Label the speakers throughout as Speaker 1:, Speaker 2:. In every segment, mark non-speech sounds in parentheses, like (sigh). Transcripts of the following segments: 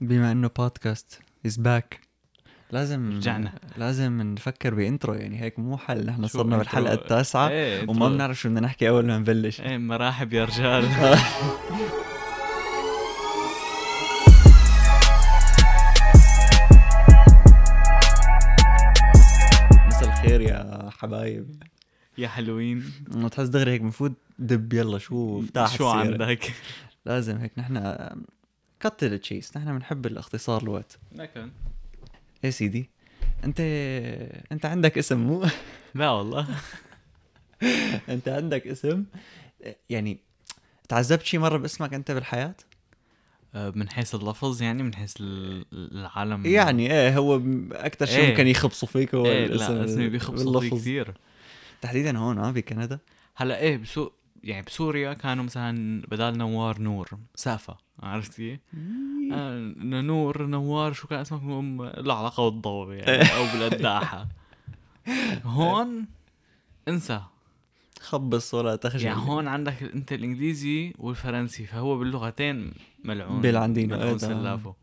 Speaker 1: بما إنه podcast is back لازم
Speaker 2: رجعنا.
Speaker 1: لازم نفكر ب intro يعني هيك مو حل نحن صرنا
Speaker 2: بالحلقة؟
Speaker 1: التاسعة
Speaker 2: إيه
Speaker 1: وما بنعرف شو بدنا نحكي أول ما نبلش
Speaker 2: إيه مراحب يا رجال (laughs)
Speaker 1: مساء الخير يا حبايب
Speaker 2: يا حلوين
Speaker 1: تحس دغري هيك المفروض دب يلا شو افتح
Speaker 2: شو. عندك؟
Speaker 1: لازم هيك نحن كت تشيس نحن بنحب الاختصار الوقت.
Speaker 2: لكن.
Speaker 1: يا سيدي؟ أنت أنت عندك اسم مو؟ (laughs)
Speaker 2: لا والله. (laughs)
Speaker 1: أنت عندك اسم؟ يعني تعذبت شي مرة باسمك أنت بالحياة؟
Speaker 2: آه، من حيث اللفظ يعني من حيث ال- العالم.
Speaker 1: يعني إيه هو أكثر شيء
Speaker 2: إيه.
Speaker 1: ممكن يخبصوا فيك هو
Speaker 2: إيه
Speaker 1: الاسم
Speaker 2: لا اسمي بيخبصوا فيه
Speaker 1: باللفظ.
Speaker 2: كثير
Speaker 1: تحديدا هون آه بكندا.
Speaker 2: هلا إيه بسوق يعني بسوريا كانوا مثلا بدال نوار نور سافة عرفت كيف؟ آه نور نوار شو كان اسمك م- له علاقة بالضوء يعني أو بالقداحة (laughs) هون انسى.
Speaker 1: خبص ولا تخجل.
Speaker 2: يعني هون عندك أنت الإنجليزي والفرنسي فهو باللغتين ملعون
Speaker 1: بالعندينا،
Speaker 2: ملعون
Speaker 1: إيه.
Speaker 2: سلافه.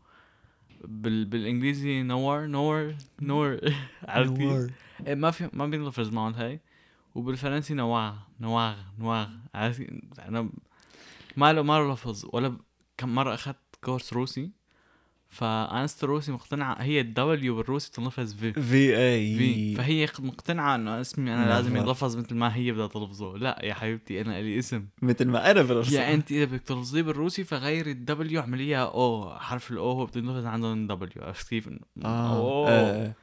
Speaker 2: بال... بالإنجليزي نور نور نور (laughs) عرفتي؟ إيه ما في ما بينلفظ معهم هاي. وبالفرنسي نواغ نواغ نواغ. أنا ما له ما له لفظ. ولا. كم مرة أخذت كورس روسي فأنست الروسي مقتنعة هي الدبليو بالروسي تنلفظ في
Speaker 1: في اي
Speaker 2: في فهي مقتنعة إنه اسمي أنا
Speaker 1: لا،
Speaker 2: لازم
Speaker 1: لا.
Speaker 2: يتلفظ مثل ما هي بدها تلفظه. لا يا حبيبتي أنا لي اسم.
Speaker 1: مثل ما أنا بلفظ
Speaker 2: يا أنت إذا بدك تلفظيه بالروسي فغيري الدبليو اعمليها أو حرف الاو هو بده ينلفظ عندهم دبليو عرفت كيف؟
Speaker 1: آه.
Speaker 2: أوه.
Speaker 1: آه.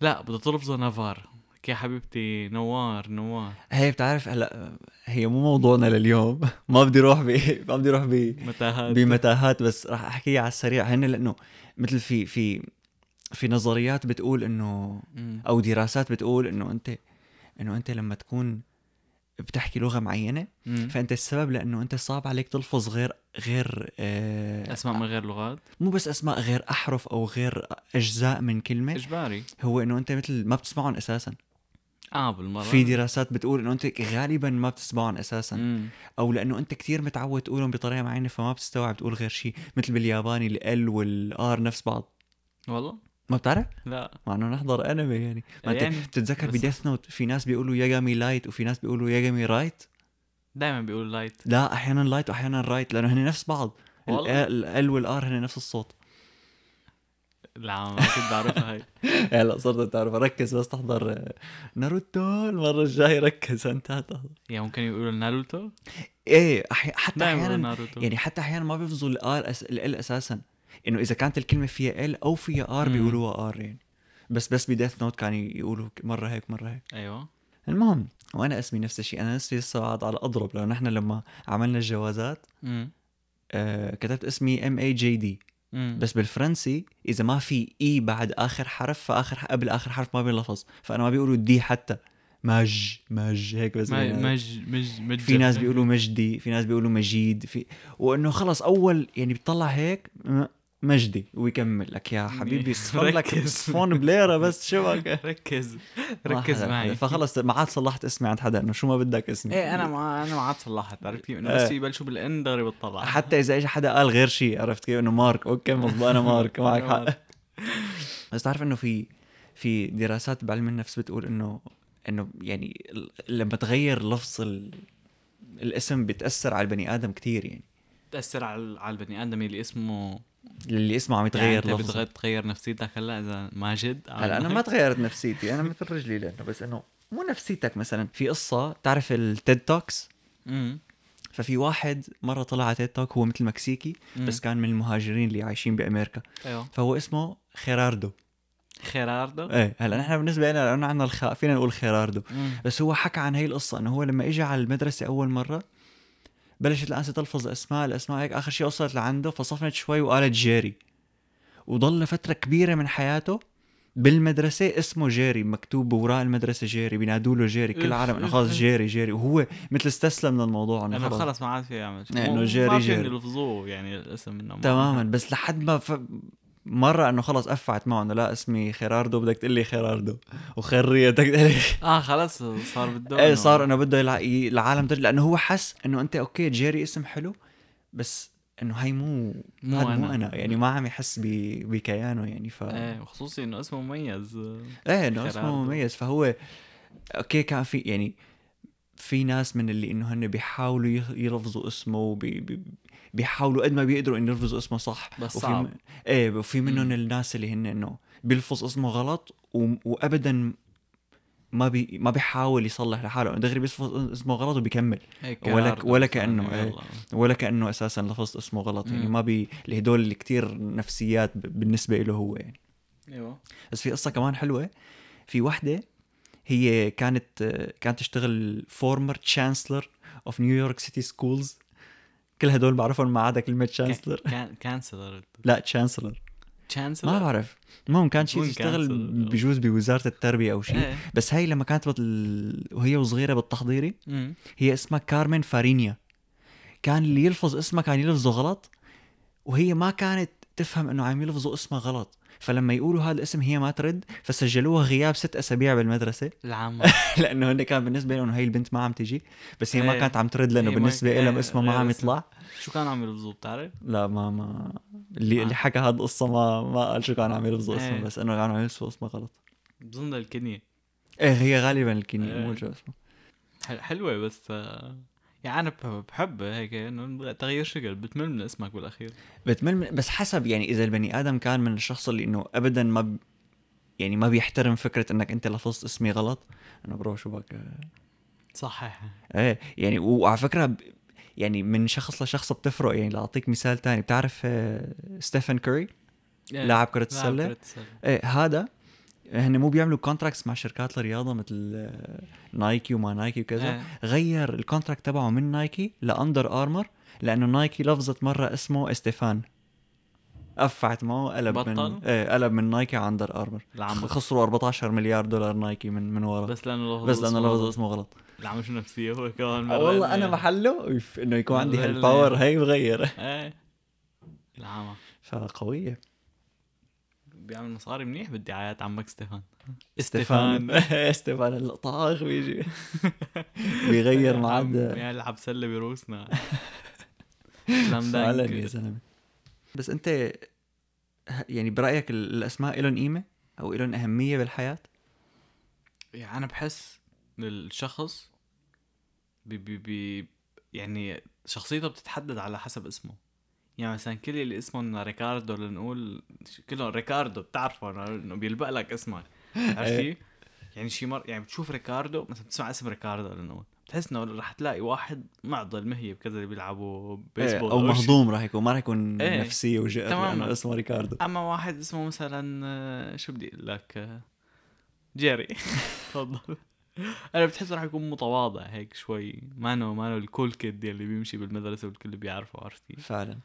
Speaker 2: لا بدها تلفظه نافار يا حبيبتي نوار نوار.
Speaker 1: هي بتعرف هلا هي مو موضوعنا لليوم. (laughs) ما بدي أروح ب ما بدي أروح ب
Speaker 2: متاهات.
Speaker 1: بمتاهات بس راح احكيها على السريع هن لأنه مثل في في في نظريات بتقول
Speaker 2: إنه.
Speaker 1: أو دراسات بتقول إنه أنت إنه أنت لما تكون بتحكي لغة معينة
Speaker 2: مم.
Speaker 1: فأنت السبب لأنه أنت صعب عليك تلفظ غير غير آه
Speaker 2: أسماء من غير لغات.
Speaker 1: مو بس أسماء غير أحرف أو غير أجزاء من كلمة.
Speaker 2: إجباري.
Speaker 1: هو إنه أنت مثل ما بتسمعهم أساسا.
Speaker 2: آه بالمرة.
Speaker 1: في دراسات بتقول إنه أنت غالبا ما بتسمعهم أساسا.
Speaker 2: مم.
Speaker 1: أو لأنه أنت كتير متعود تقولهم بطريقة معينة فما بتستوعب تقول غير شيء مثل بالياباني ال L وال R نفس بعض.
Speaker 2: والله؟
Speaker 1: ما بتعرف؟
Speaker 2: لا.
Speaker 1: مع إنه نحضر انمي يعني. ما أنت
Speaker 2: يعني
Speaker 1: بتتذكر
Speaker 2: ب
Speaker 1: Death Note في ناس بيقولوا ياجامي لايت وفي ناس بيقولوا ياجامي رايت
Speaker 2: دائما بيقول لايت
Speaker 1: لا أحيانا لايت واحيانا رايت لأنه هن نفس بعض.
Speaker 2: والله؟
Speaker 1: ال L وال R هن نفس الصوت.
Speaker 2: لا ما كنت بعرفها هاي. (laughs)
Speaker 1: هلا صرت تعرف ركز بس تحضر آه، ناروتو المرة الجاية. ركز أنت تحضر
Speaker 2: يعني ممكن يقولوا ناروتو؟
Speaker 1: إيه أحي... حتى
Speaker 2: أحيانا
Speaker 1: يعني حتى أحيانا ما بيفظوا ال R أس... ال أساسا. إنه إذا كانت الكلمة فيها L أو فيها
Speaker 2: R.
Speaker 1: بيقولوها R يعني. بس بس ب Death Note كانوا يقولوا مرة هيك مرة هيك.
Speaker 2: أيوه.
Speaker 1: المهم وأنا اسمي نفس الشيء. أنا اسمي لسه قاعد على أضرب لأنه نحن لما عملنا الجوازات. آه كتبت اسمي ام اي جي دي
Speaker 2: مم.
Speaker 1: بس بالفرنسي إذا ما في إي بعد آخر حرف فآخر قبل آخر حرف ما بينلفظ فأنا ما بيقولوا دي حتى مج مج هيك بس.
Speaker 2: مج مج مج
Speaker 1: في ناس بيقولوا مجدي في ناس بيقولوا مجيد في وإنه خلص أول يعني بيطلع هيك مجدي ويكمل لك يا حبيبي. صفن لك
Speaker 2: ركز.
Speaker 1: صفون بليره بس شو بك (laughs)
Speaker 2: ركز. ركز
Speaker 1: ما حدا-
Speaker 2: معي.
Speaker 1: فخلص ما عاد صلحت اسمي عند حدا إنه شو ما بدك اسمي.
Speaker 2: إيه أنا ما أنا ما عاد صلحت عرفت كيف؟ إنه
Speaker 1: إيه.
Speaker 2: بس يبلشوا بالإن دغري بتطلع
Speaker 1: حتى إذا اجى حدا قال غير شيء عرفت كيف؟ إنه مارك أوكي مظبوط أنا مارك (laughs) معك حق. (laughs) بس تعرف إنه في في دراسات بعلم النفس بتقول إنه إنه يعني لما تغير لفظ ال... الاسم بتأثر على البني آدم كتير يعني.
Speaker 2: تاثر على على البني آدم اللي اسمه
Speaker 1: اللي اسمه عم
Speaker 2: يعني
Speaker 1: يتغير
Speaker 2: انت
Speaker 1: لفظه
Speaker 2: بتغير تغير نفسيتك هلا إذا ماجد
Speaker 1: هلا أنا ما تغيرت نفسيتي أنا مثل رجلي لأنه بس إنه مو نفسيتك مثلا. في قصة تعرف التيد توكس
Speaker 2: امم
Speaker 1: ففي واحد مرة طلع على تيد توك هو مثل مكسيكي بس كان من المهاجرين اللي عايشين بأمريكا.
Speaker 2: أيوه.
Speaker 1: فهو اسمه خيراردو.
Speaker 2: خيراردو؟
Speaker 1: إيه هلا نحن بالنسبة لنا لأنه عندنا الخاء فينا نقول خيراردو.
Speaker 2: مم.
Speaker 1: بس هو حكى عن هي القصة إنه هو لما اجى على المدرسة أول مرة بلشت الانسه تلفظ أسماء الأسماء هيك آخر شيء وصلت لعنده فصفنت شوي وقالت جيري. وضل فترة كبيرة من حياته بالمدرسة اسمه جيري مكتوب بوراق المدرسة جيري بينادوا له جيري كل العالم انه خلص. جيري جيري. وهو مثل استسلم من الموضوع
Speaker 2: إنه
Speaker 1: خلص.
Speaker 2: خلص ما عاد في يعمل
Speaker 1: إنه جيري
Speaker 2: ما
Speaker 1: جيري.
Speaker 2: يلفظوه يعني الاسم منه
Speaker 1: تماما. بس لحد ما ف... مرة إنه خلص قفعت معه إنه لا اسمي خيراردو بدك تقول لي خيراردو. وخرية بدك تقول لي (laughs)
Speaker 2: آه خلص صار بده إيه
Speaker 1: صار إنه بده يلع... العالم ترجع. لأنه هو حس إنه أنت okay جيري اسم حلو بس إنه هاي مو
Speaker 2: مو أنا.
Speaker 1: مو أنا. يعني ما عم يحس ب- بكيانه يعني ف
Speaker 2: إيه وخصوصي إنه اسمه مميز
Speaker 1: إيه إنه اسمه. مميز. فهو okay كان في يعني في ناس من اللي إنه هن بيحاولوا يلفظوا اسمه وبي بي بيحاولوا قد ما بيقدروا إنه يلفظوا اسمه صح.
Speaker 2: بس
Speaker 1: وفي
Speaker 2: صعب.
Speaker 1: م... إيه وفي منهم. الناس اللي هن إنه بيلفظ اسمه غلط و... وابدا ما بي ما بيحاول يصلح لحاله. دغري بيلفظ اسمه غلط وبيكمل.
Speaker 2: هيك
Speaker 1: ولا- ولا كأنه، إيه. ولا كأنه أساسا لفظت اسمه غلط. يعني. ما بي هدول اللي كتير نفسيات ب- بالنسبة له هو يعني.
Speaker 2: أيوه.
Speaker 1: بس في قصة كمان حلوة. في وحدة هي كانت كانت تشتغل former chancellor of New York City schools كل هدول بعرفهم ما عدا كلمة chancellor
Speaker 2: كان chancellor
Speaker 1: لا chancellor
Speaker 2: chancellor
Speaker 1: ما بعرف. المهم كانت شيء
Speaker 2: chancellor؟
Speaker 1: بجوز بوزارة التربية أو شيء.
Speaker 2: إيه.
Speaker 1: بس هي لما كانت بال... وهي وصغيرة بالتحضيري
Speaker 2: مم.
Speaker 1: هي اسمها كارمن فارينيا. كان اللي يلفظ اسمها كان يلفظه غلط وهي ما كانت تفهم إنه عم يلفظوا اسمها غلط. فلما يقولوا هذا الاسم هي ما ترد فسجلوها غياب ست أسابيع بالمدرسة
Speaker 2: العام (laughs)
Speaker 1: لأنه هن كان بالنسبة لهم هي البنت ما عم تجي بس هي ما
Speaker 2: إيه.
Speaker 1: كانت عم ترد
Speaker 2: لأنه
Speaker 1: بالنسبة
Speaker 2: إيه،
Speaker 1: لها اسمها ما
Speaker 2: غير
Speaker 1: عم. يطلع
Speaker 2: شو كان عم يلفظوا بتعرف؟
Speaker 1: لا ما ما اللي
Speaker 2: آه.
Speaker 1: اللي حكى هذه القصة ما ما قال شو كان عم يلفظوا اسمه
Speaker 2: إيه.
Speaker 1: بس إنه كانوا عم يلفظوا اسمه غلط
Speaker 2: بظن الكنية
Speaker 1: إيه هي غالبا الكينيا
Speaker 2: إيه.
Speaker 1: مو شو اسمه
Speaker 2: حل- حلوة بس آه، يعني أنا بحب- بحب هيك إنه تغيير شكل بتمل من اسمك بالأخير.
Speaker 1: بتمل من- بس حسب يعني إذا البني آدم كان من الشخص اللي إنه ابدا ما ب... يعني ما بيحترم فكرة إنك أنت لفظت اسمي غلط أنا bro شو بك؟
Speaker 2: صحح
Speaker 1: إيه يعني وعلى فكرة ب... يعني من شخص لشخص بتفرق. يعني لأعطيك مثال تاني بتعرف آه، ستيفن كوري لاعب كرة السلة. إيه هذا هن مو بيعملوا contracts مع شركات الرياضه مثل آه، Nike وما Nike وكذا.
Speaker 2: إيه.
Speaker 1: غير ال contract تبعه من Nike ل Under Armour لأنه Nike لفظت مرة اسمه إستيفان. قفعت معه قلب من
Speaker 2: بطل؟
Speaker 1: إيه قلب من Nike على Under Armour
Speaker 2: العم
Speaker 1: خسروا 14 مليار دولار Nike من من ورا. بس,
Speaker 2: لأنه لفظ
Speaker 1: بس
Speaker 2: لأنه
Speaker 1: لفظ. اسمه غلط.
Speaker 2: العم شو نفسية هو كمان؟
Speaker 1: آه، والله أنا محله. إنه يكون عندي هالباور هي بغير
Speaker 2: إيه. العامة
Speaker 1: فقوية.
Speaker 2: بيعمل مصاري منيح بالدعايات عمك ستيفان.
Speaker 1: استيفان استيفان (laughs) الطاغ بيجي. (laughs) بيغير معاد.
Speaker 2: يلعب سلة بروسنا. (laughs)
Speaker 1: فعلا يا زلمة؟ بس انت يعني برأيك ال- الأسماء لهم قيمة أو لهم أهمية بالحياة؟
Speaker 2: يعني أنا بحس الشخص بي بي بي يعني شخصيته بتتحدد على حسب اسمه. يعني مثلا كل اللي اسمهم ريكاردو لنقول كلهم ريكاردو بتعرفه إنه- إنه بيلبق لك اسمك (laughs) عرفت
Speaker 1: إيه.
Speaker 2: كيف؟ يعني شي مر يعني بتشوف ريكاردو مثلا بتسمع اسم ريكاردو لنقول بتحس إنه رح تلاقي واحد معضل مهيب كذا اللي بيلعبوا
Speaker 1: إيه،
Speaker 2: بيسبول
Speaker 1: أو
Speaker 2: شي.
Speaker 1: مهضوم راح يكون ما راح يكون
Speaker 2: إيه،
Speaker 1: نفسية وجئت. لأنه اسمه ريكاردو
Speaker 2: أما واحد اسمه مثلا آه، شو بدي أقول لك آه، جيري (laughs) تفضل أنا بتحس راح يكون متواضع هيك شوي ما انه ما إنه ال cool kid يلي بيمشي بالمدرسة والكل بيعرفه عرفت كيف؟
Speaker 1: فعلا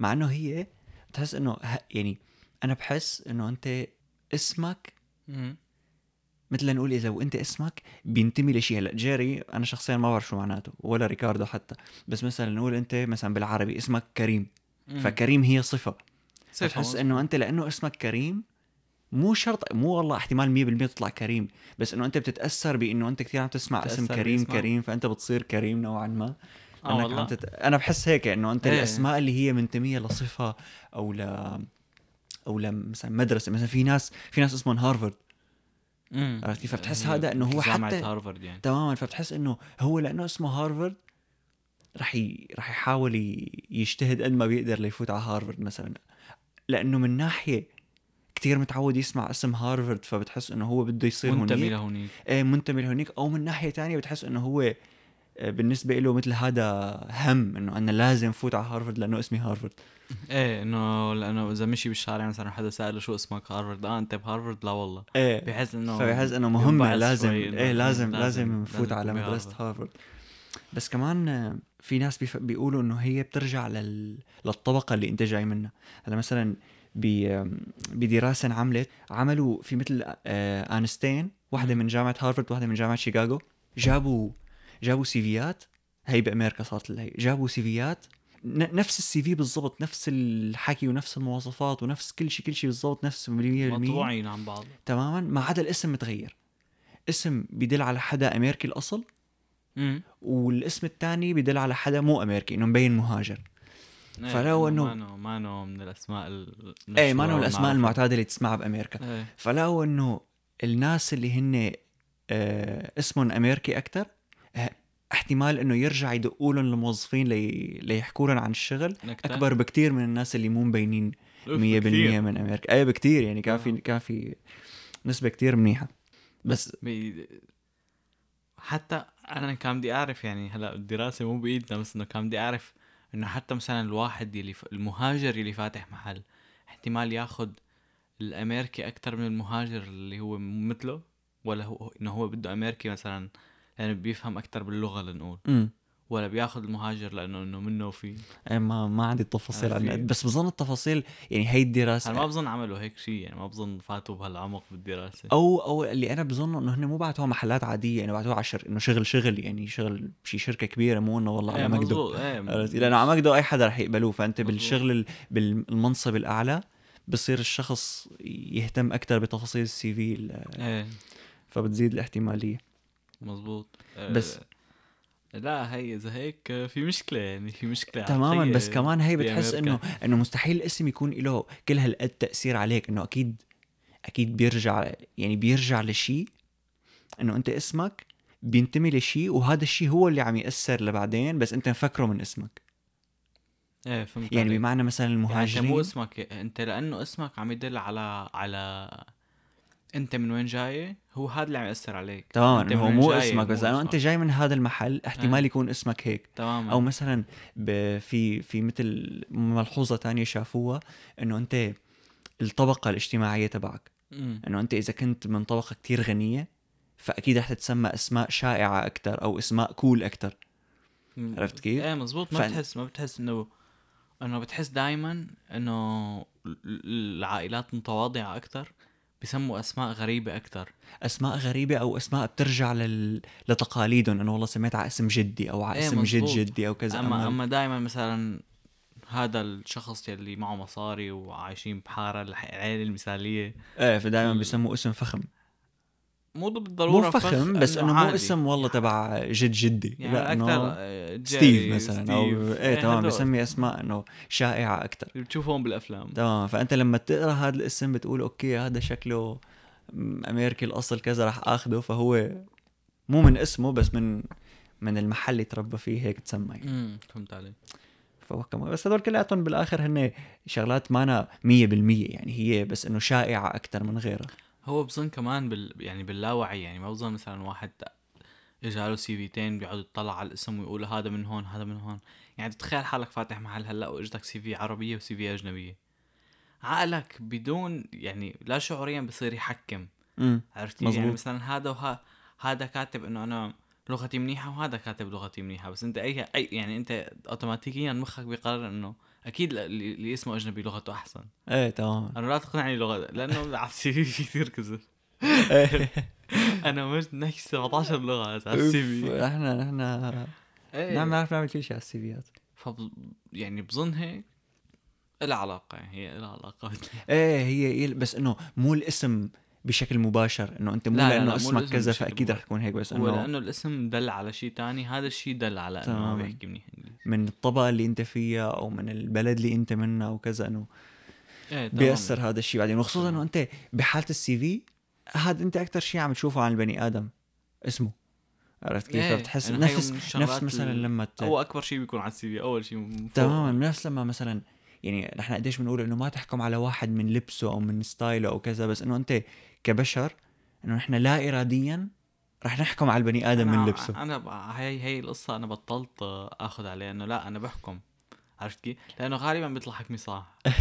Speaker 1: مع إنه هي بتحس إنه يعني أنا بحس إنه أنت اسمك مثل نقول إذا وانت اسمك بينتمي لشيء هلأ جيري أنا شخصيا ما بعرف شو معناته ولا ريكاردو حتى. بس مثلا نقول أنت مثلا بالعربي اسمك كريم. فكريم هي
Speaker 2: صفة. مظبوط.
Speaker 1: إنه أنت لأنه اسمك كريم مو شرط مو والله احتمال 100% تطلع كريم. بس إنه أنت بتتأثر بإنه أنت كثير عم تسمع اسم كريم
Speaker 2: باسمه.
Speaker 1: كريم فأنت بتصير كريم نوعا ما. إنك
Speaker 2: والله
Speaker 1: عم تت... أنا بحس هيك إنه أنت
Speaker 2: إيه.
Speaker 1: الأسماء اللي هي منتميه لصفة أو ل أو ل مثلا مدرسة مثلا في ناس في ناس اسمهم هارفارد
Speaker 2: مم.
Speaker 1: عرفت كيف؟ فبتحس
Speaker 2: هي
Speaker 1: هذا إنه هو حتى-
Speaker 2: هارفارد يعني
Speaker 1: تماما فبتحس إنه هو لأنه اسمه هارفارد رح ي... رح يحاول. يجتهد قد ما بيقدر ليفوت على هارفارد مثلا لأنه من ناحية كتير متعود يسمع اسم هارفارد فبتحس إنه هو بده يصير
Speaker 2: منتمي
Speaker 1: هونيك
Speaker 2: لهونيك
Speaker 1: إيه منتمي لهونيك أو من ناحية تانية بتحس إنه هو آه، بالنسبة له مثل هذا هم إنه أنا لازم فوت على هارفارد لأنه اسمي هارفارد
Speaker 2: إيه إنه لأنه إذا مشي بالشارع مثلا حدا سأله شو اسمك هارفارد آه أنت بهارفارد لا والله.
Speaker 1: إيه.
Speaker 2: بحس إنه
Speaker 1: فبحس إنه مهمة
Speaker 2: ينبعث
Speaker 1: لازم إيه لازم
Speaker 2: لازم-
Speaker 1: نفوت على
Speaker 2: بهارفارد.
Speaker 1: هارفارد بس كمان آه، في ناس بيف... بيقولوا إنه هي بترجع لل... للطبقة اللي أنت جاي منها. هلأ مثلا ب... آم، بدراسة انعملت عملوا في مثل آه انستين واحدة
Speaker 2: مم.
Speaker 1: من جامعة هارفارد واحدة من جامعة شيكاغو جابوا جابوا سيفيات هي بأمريكا صارت هي جابوا سيفيات نفس ال CV بالضبط نفس الحكي ونفس المواصفات ونفس كل شيء كل شيء بالضبط نفس 100%
Speaker 2: مطبوعين عن بعض.
Speaker 1: تماما؟ ما عدا الاسم متغير. اسم بيدل على حدا أمريكي الأصل
Speaker 2: امم
Speaker 1: والاسم الثاني بيدل على حدا مو أمريكي انه مبين مهاجر.
Speaker 2: إيه،
Speaker 1: فلو إنه-
Speaker 2: مانو مانو من الأسماء ال-
Speaker 1: إيه ما
Speaker 2: المشهورة
Speaker 1: من
Speaker 2: الأسماء.
Speaker 1: المعتادة اللي تسمعها بأمريكا.
Speaker 2: إيه.
Speaker 1: فلقوا إنه الناس اللي هن آه اسمهم أمريكي أكثر احتمال إنه يرجع يدقوا لهم الموظفين لي... ليحكوا لهم عن الشغل
Speaker 2: نكتة؟
Speaker 1: أكبر بكتير من الناس اللي مو مبينين 100%
Speaker 2: أوف، كتير.
Speaker 1: من أمريكا إيه بكتير يعني كان في
Speaker 2: آه.
Speaker 1: كان في نسبة كتير منيحة بس
Speaker 2: بي... حتى أنا كان بدي أعرف يعني هلأ الدراسة مو بإيدنا بس إنه كان بدي أعرف إنه حتى مثلا الواحد يلي ف... المهاجر اللي فاتح محل احتمال ياخد الأمريكي أكثر من المهاجر اللي هو مثله ولا هو إنه هو بده أمريكي مثلا لأنه بيفهم أكثر باللغة لنقول.
Speaker 1: امم
Speaker 2: ولا بياخد المهاجر لأنه إنه منه وفيه
Speaker 1: إيه ما ما عندي التفاصيل عن
Speaker 2: إيه؟
Speaker 1: بس بظن التفاصيل يعني هي الدراسة.
Speaker 2: أنا ما بظن عملوا هيك شيء يعني ما بظن فاتوا بهالعمق بالدراسة.
Speaker 1: أو أو اللي أنا بظنه إنه هن مو بعتوها محلات عادية يعني بعتوها على شر... إنه شغل شغل يعني شغل شي شركة كبيرة مو إنه والله
Speaker 2: إيه
Speaker 1: على
Speaker 2: إيه
Speaker 1: عرفتي؟ لأنه على مقدو أي حدا رح يقبلوه فأنت
Speaker 2: مظبوط.
Speaker 1: بالشغل ال- بالمنصب الأعلى بصير الشخص يهتم أكثر بتفاصيل السي في ال-
Speaker 2: إيه.
Speaker 1: فبتزيد الاحتمالية.
Speaker 2: مزبوط
Speaker 1: بس-
Speaker 2: آه، لا هي اذا هيك آه، في مشكلة يعني في مشكلة
Speaker 1: تماما بس كمان هي. بتحس إنه إنه مستحيل الاسم يكون له كل هالقد تأثير عليك إنه أكيد أكيد بيرجع يعني بيرجع لشيء إنه أنت اسمك بينتمي لشيء وهذا الشيء هو اللي عم يأثر لبعدين بس أنت مفكره من اسمك
Speaker 2: إيه فهمت
Speaker 1: يعني. بمعنى مثلا
Speaker 2: يعني أنت
Speaker 1: المهاجرين
Speaker 2: مو اسمك أنت لأنه اسمك عم يدل على على انت من وين جاي؟ هو هذا اللي عم يأثر عليك.
Speaker 1: تماما هو مو اسمك بس لأنه أنت جاي من هذا المحل احتمال
Speaker 2: آه.
Speaker 1: يكون اسمك هيك.
Speaker 2: تماما.
Speaker 1: أو مثلا في في مثل ملحوظة تانية شافوها إنه أنت الطبقة الاجتماعية تبعك. إنه أنت إذا كنت من طبقة كتير غنية فأكيد رح تتسمى أسماء شائعة أكثر أو أسماء كول
Speaker 2: أكثر.
Speaker 1: عرفت كيف؟
Speaker 2: إيه مزبوط. ما
Speaker 1: فأن-
Speaker 2: بتحس ما بتحس إنه إنه بتحس دائما إنه ال- العائلات المتواضعه أكثر بسموا أسماء غريبة أكثر
Speaker 1: أسماء غريبة أو أسماء بترجع لل... لتقاليدهم. انه والله سميت على اسم جدي أو على
Speaker 2: إيه
Speaker 1: اسم جد. جدي أو كذا.
Speaker 2: اما اما دائما مثلا هذا الشخص يلي معه مصاري وعايشين بحارة العيله المثالية.
Speaker 1: إيه فدائما بيسموا اسم فخم.
Speaker 2: مو بالضروره
Speaker 1: مو فخم بس إنه مو. اسم والله تبع جد جدي
Speaker 2: يعني
Speaker 1: لا
Speaker 2: أكثر
Speaker 1: إنه
Speaker 2: آه،
Speaker 1: ستيف مثلا أو
Speaker 2: ستيف.
Speaker 1: إيه تمام
Speaker 2: هدول.
Speaker 1: بسمي أسماء إنه شائعة
Speaker 2: أكثر بتشوفهم بالأفلام
Speaker 1: تمام فأنت لما تقرا هذا الاسم بتقول okay هذا شكله أمريكي الأصل كذا رح اخذه فهو مو من اسمه بس من من المحل اللي تربى فيه هيك تسمى يعني.
Speaker 2: امم فهمت عليك
Speaker 1: فكمان بس هدول كلياتهم بالآخر هن شغلات مانا 100% يعني هي بس إنه شائعة أكثر من غيرها
Speaker 2: هو بظن كمان بال يعني باللاوعي يعني ما بظن مثلا واحد اجى له CV تين بيقعد يطلع على الاسم ويقول هذا من هون هذا من هون يعني تتخيل حالك فاتح محل هلأ وإجتك CV عربية و CV أجنبية عقلك بدون يعني لا شعوريا بصير يحكم عرفت؟ يعني. مثلا هذا وها هذا كاتب إنه أنا لغتي منيحة وهذا كاتب لغتي منيحة بس أنت اي اي يعني أنت اوتوماتيكيا مخك بيقرر إنه أكيد اللي اسمه أجنبي لغته أحسن.
Speaker 1: إيه تمام.
Speaker 2: أنا لا تقنعني لغه لأنه على ال CV في كثير كذب. (laughs) أنا مش نحكي 17 لغة على ال CV.
Speaker 1: إحنا إحنا نعم نعرف نعمل كل شيء على ال CV ات
Speaker 2: فب... يعني بظن هيك لها علاقة يعني هي لها علاقة.
Speaker 1: إيه هي هي بس إنه مو الاسم بشكل مباشر إنه أنت مو
Speaker 2: لا، لا، لا،
Speaker 1: لأنه
Speaker 2: مو
Speaker 1: اسمك كذا فأكيد رح. يكون هيك بس إنه
Speaker 2: لأنه الاسم دل على شيء تاني هذا الشيء دل على إنه ما. بيحكي منيح إنجليزي
Speaker 1: من الطبقة اللي أنت فيها أو من البلد اللي أنت منها وكذا
Speaker 2: إنه إيه.
Speaker 1: بيأثر هذا الشيء بعدين وخصوصا إنه أنت بحالة السي في هذا أنت أكثر شيء عم تشوفه عن البني آدم اسمه عرفت كيف؟
Speaker 2: إيه،
Speaker 1: فبتحس
Speaker 2: هي
Speaker 1: نفس نفس مثلا لما ت...
Speaker 2: هو أكبر شيء بيكون على السي في أول شيء.
Speaker 1: تماما نفس لما مثلا يعني نحن قديش بنقول إنه ما تحكم على واحد من لبسه أو من ستايله أو كذا بس إنه أنت كبشر إنه نحن لا اراديا رح نحكم على البني
Speaker 2: آدم
Speaker 1: من لبسه
Speaker 2: أنا ب... هي هي القصة أنا بطلت آخذ عليها إنه لا أنا بحكم عرفت كيف؟ لأنه غالبا بيطلع حكمي صح (laughs)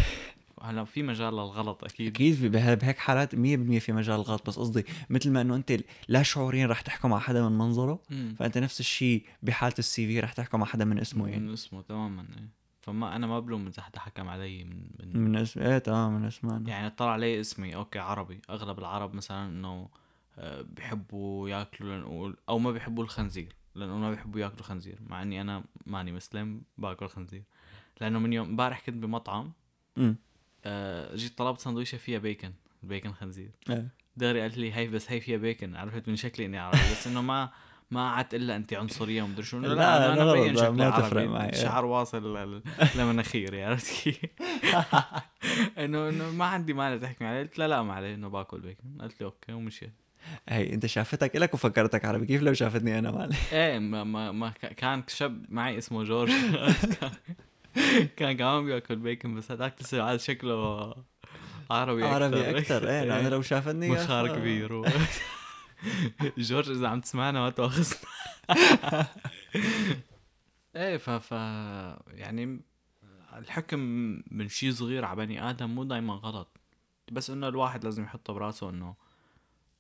Speaker 2: هلا في مجال للغلط
Speaker 1: أكيد أكيد بهيك حالات 100% في مجال الغلط بس قصدي مثل ما إنه أنت لا شعوريا رح تحكم على حدا من منظره
Speaker 2: مم.
Speaker 1: فأنت نفس الشيء بحالة ال CV رح تحكم على حدا من اسمه يعني
Speaker 2: من اسمه تماما إيه. فما أنا ما بلوم اذا حدا حكم علي من, من
Speaker 1: من اسم إيه تمام من اسمه
Speaker 2: يعني طلع علي اسمي okay عربي. أغلب العرب مثلا إنه آه، بيحبوا ياكلوا لنقول أو ما بيحبوا الخنزير لأنه ما بيحبوا ياكلوا خنزير مع إني أنا ماني مسلم باكل خنزير. لأنه من يوم امبارح كنت بمطعم
Speaker 1: امم
Speaker 2: آه، جيت طلبت سندويشة فيها bacon bacon خنزير.
Speaker 1: إيه.
Speaker 2: داري قالت لي هي بس هي فيها بيكن عرفت من شكلي إني عربي بس إنه ما ما قعدت إلا انت عنصرية ومدري شو لا,
Speaker 1: لا،
Speaker 2: أنا
Speaker 1: لا،
Speaker 2: مبين شكلي
Speaker 1: ما تفرق معي.
Speaker 2: شعر واصل ل- (laughs) لمناخيري عرفت؟ كيف؟ (laughs) إنه إنه ما عندي مانع تحكي معي. قلت لا لا ما عليه إنه باكل بيكن قالت لي okay ومشيت.
Speaker 1: هي أنت شافتك إلك وفكرتك عربي. كيف لو شافتني أنا معلش
Speaker 2: إيه ما ما, ما كان شاب معي اسمه جورج. (laughs) كان كمان بياكل بيكن بس هذاك لسه عاد شكله عربي أكثر
Speaker 1: عربي أكثر إيه لأنه لو شافتني
Speaker 2: مخار
Speaker 1: أخي.
Speaker 2: كبير. جورج اذا عم تسمعنا ما تواخذنا إيه ف ف يعني الحكم من شيء صغير على بني آدم مو دائما غلط بس إنه الواحد لازم يحطه براسه انه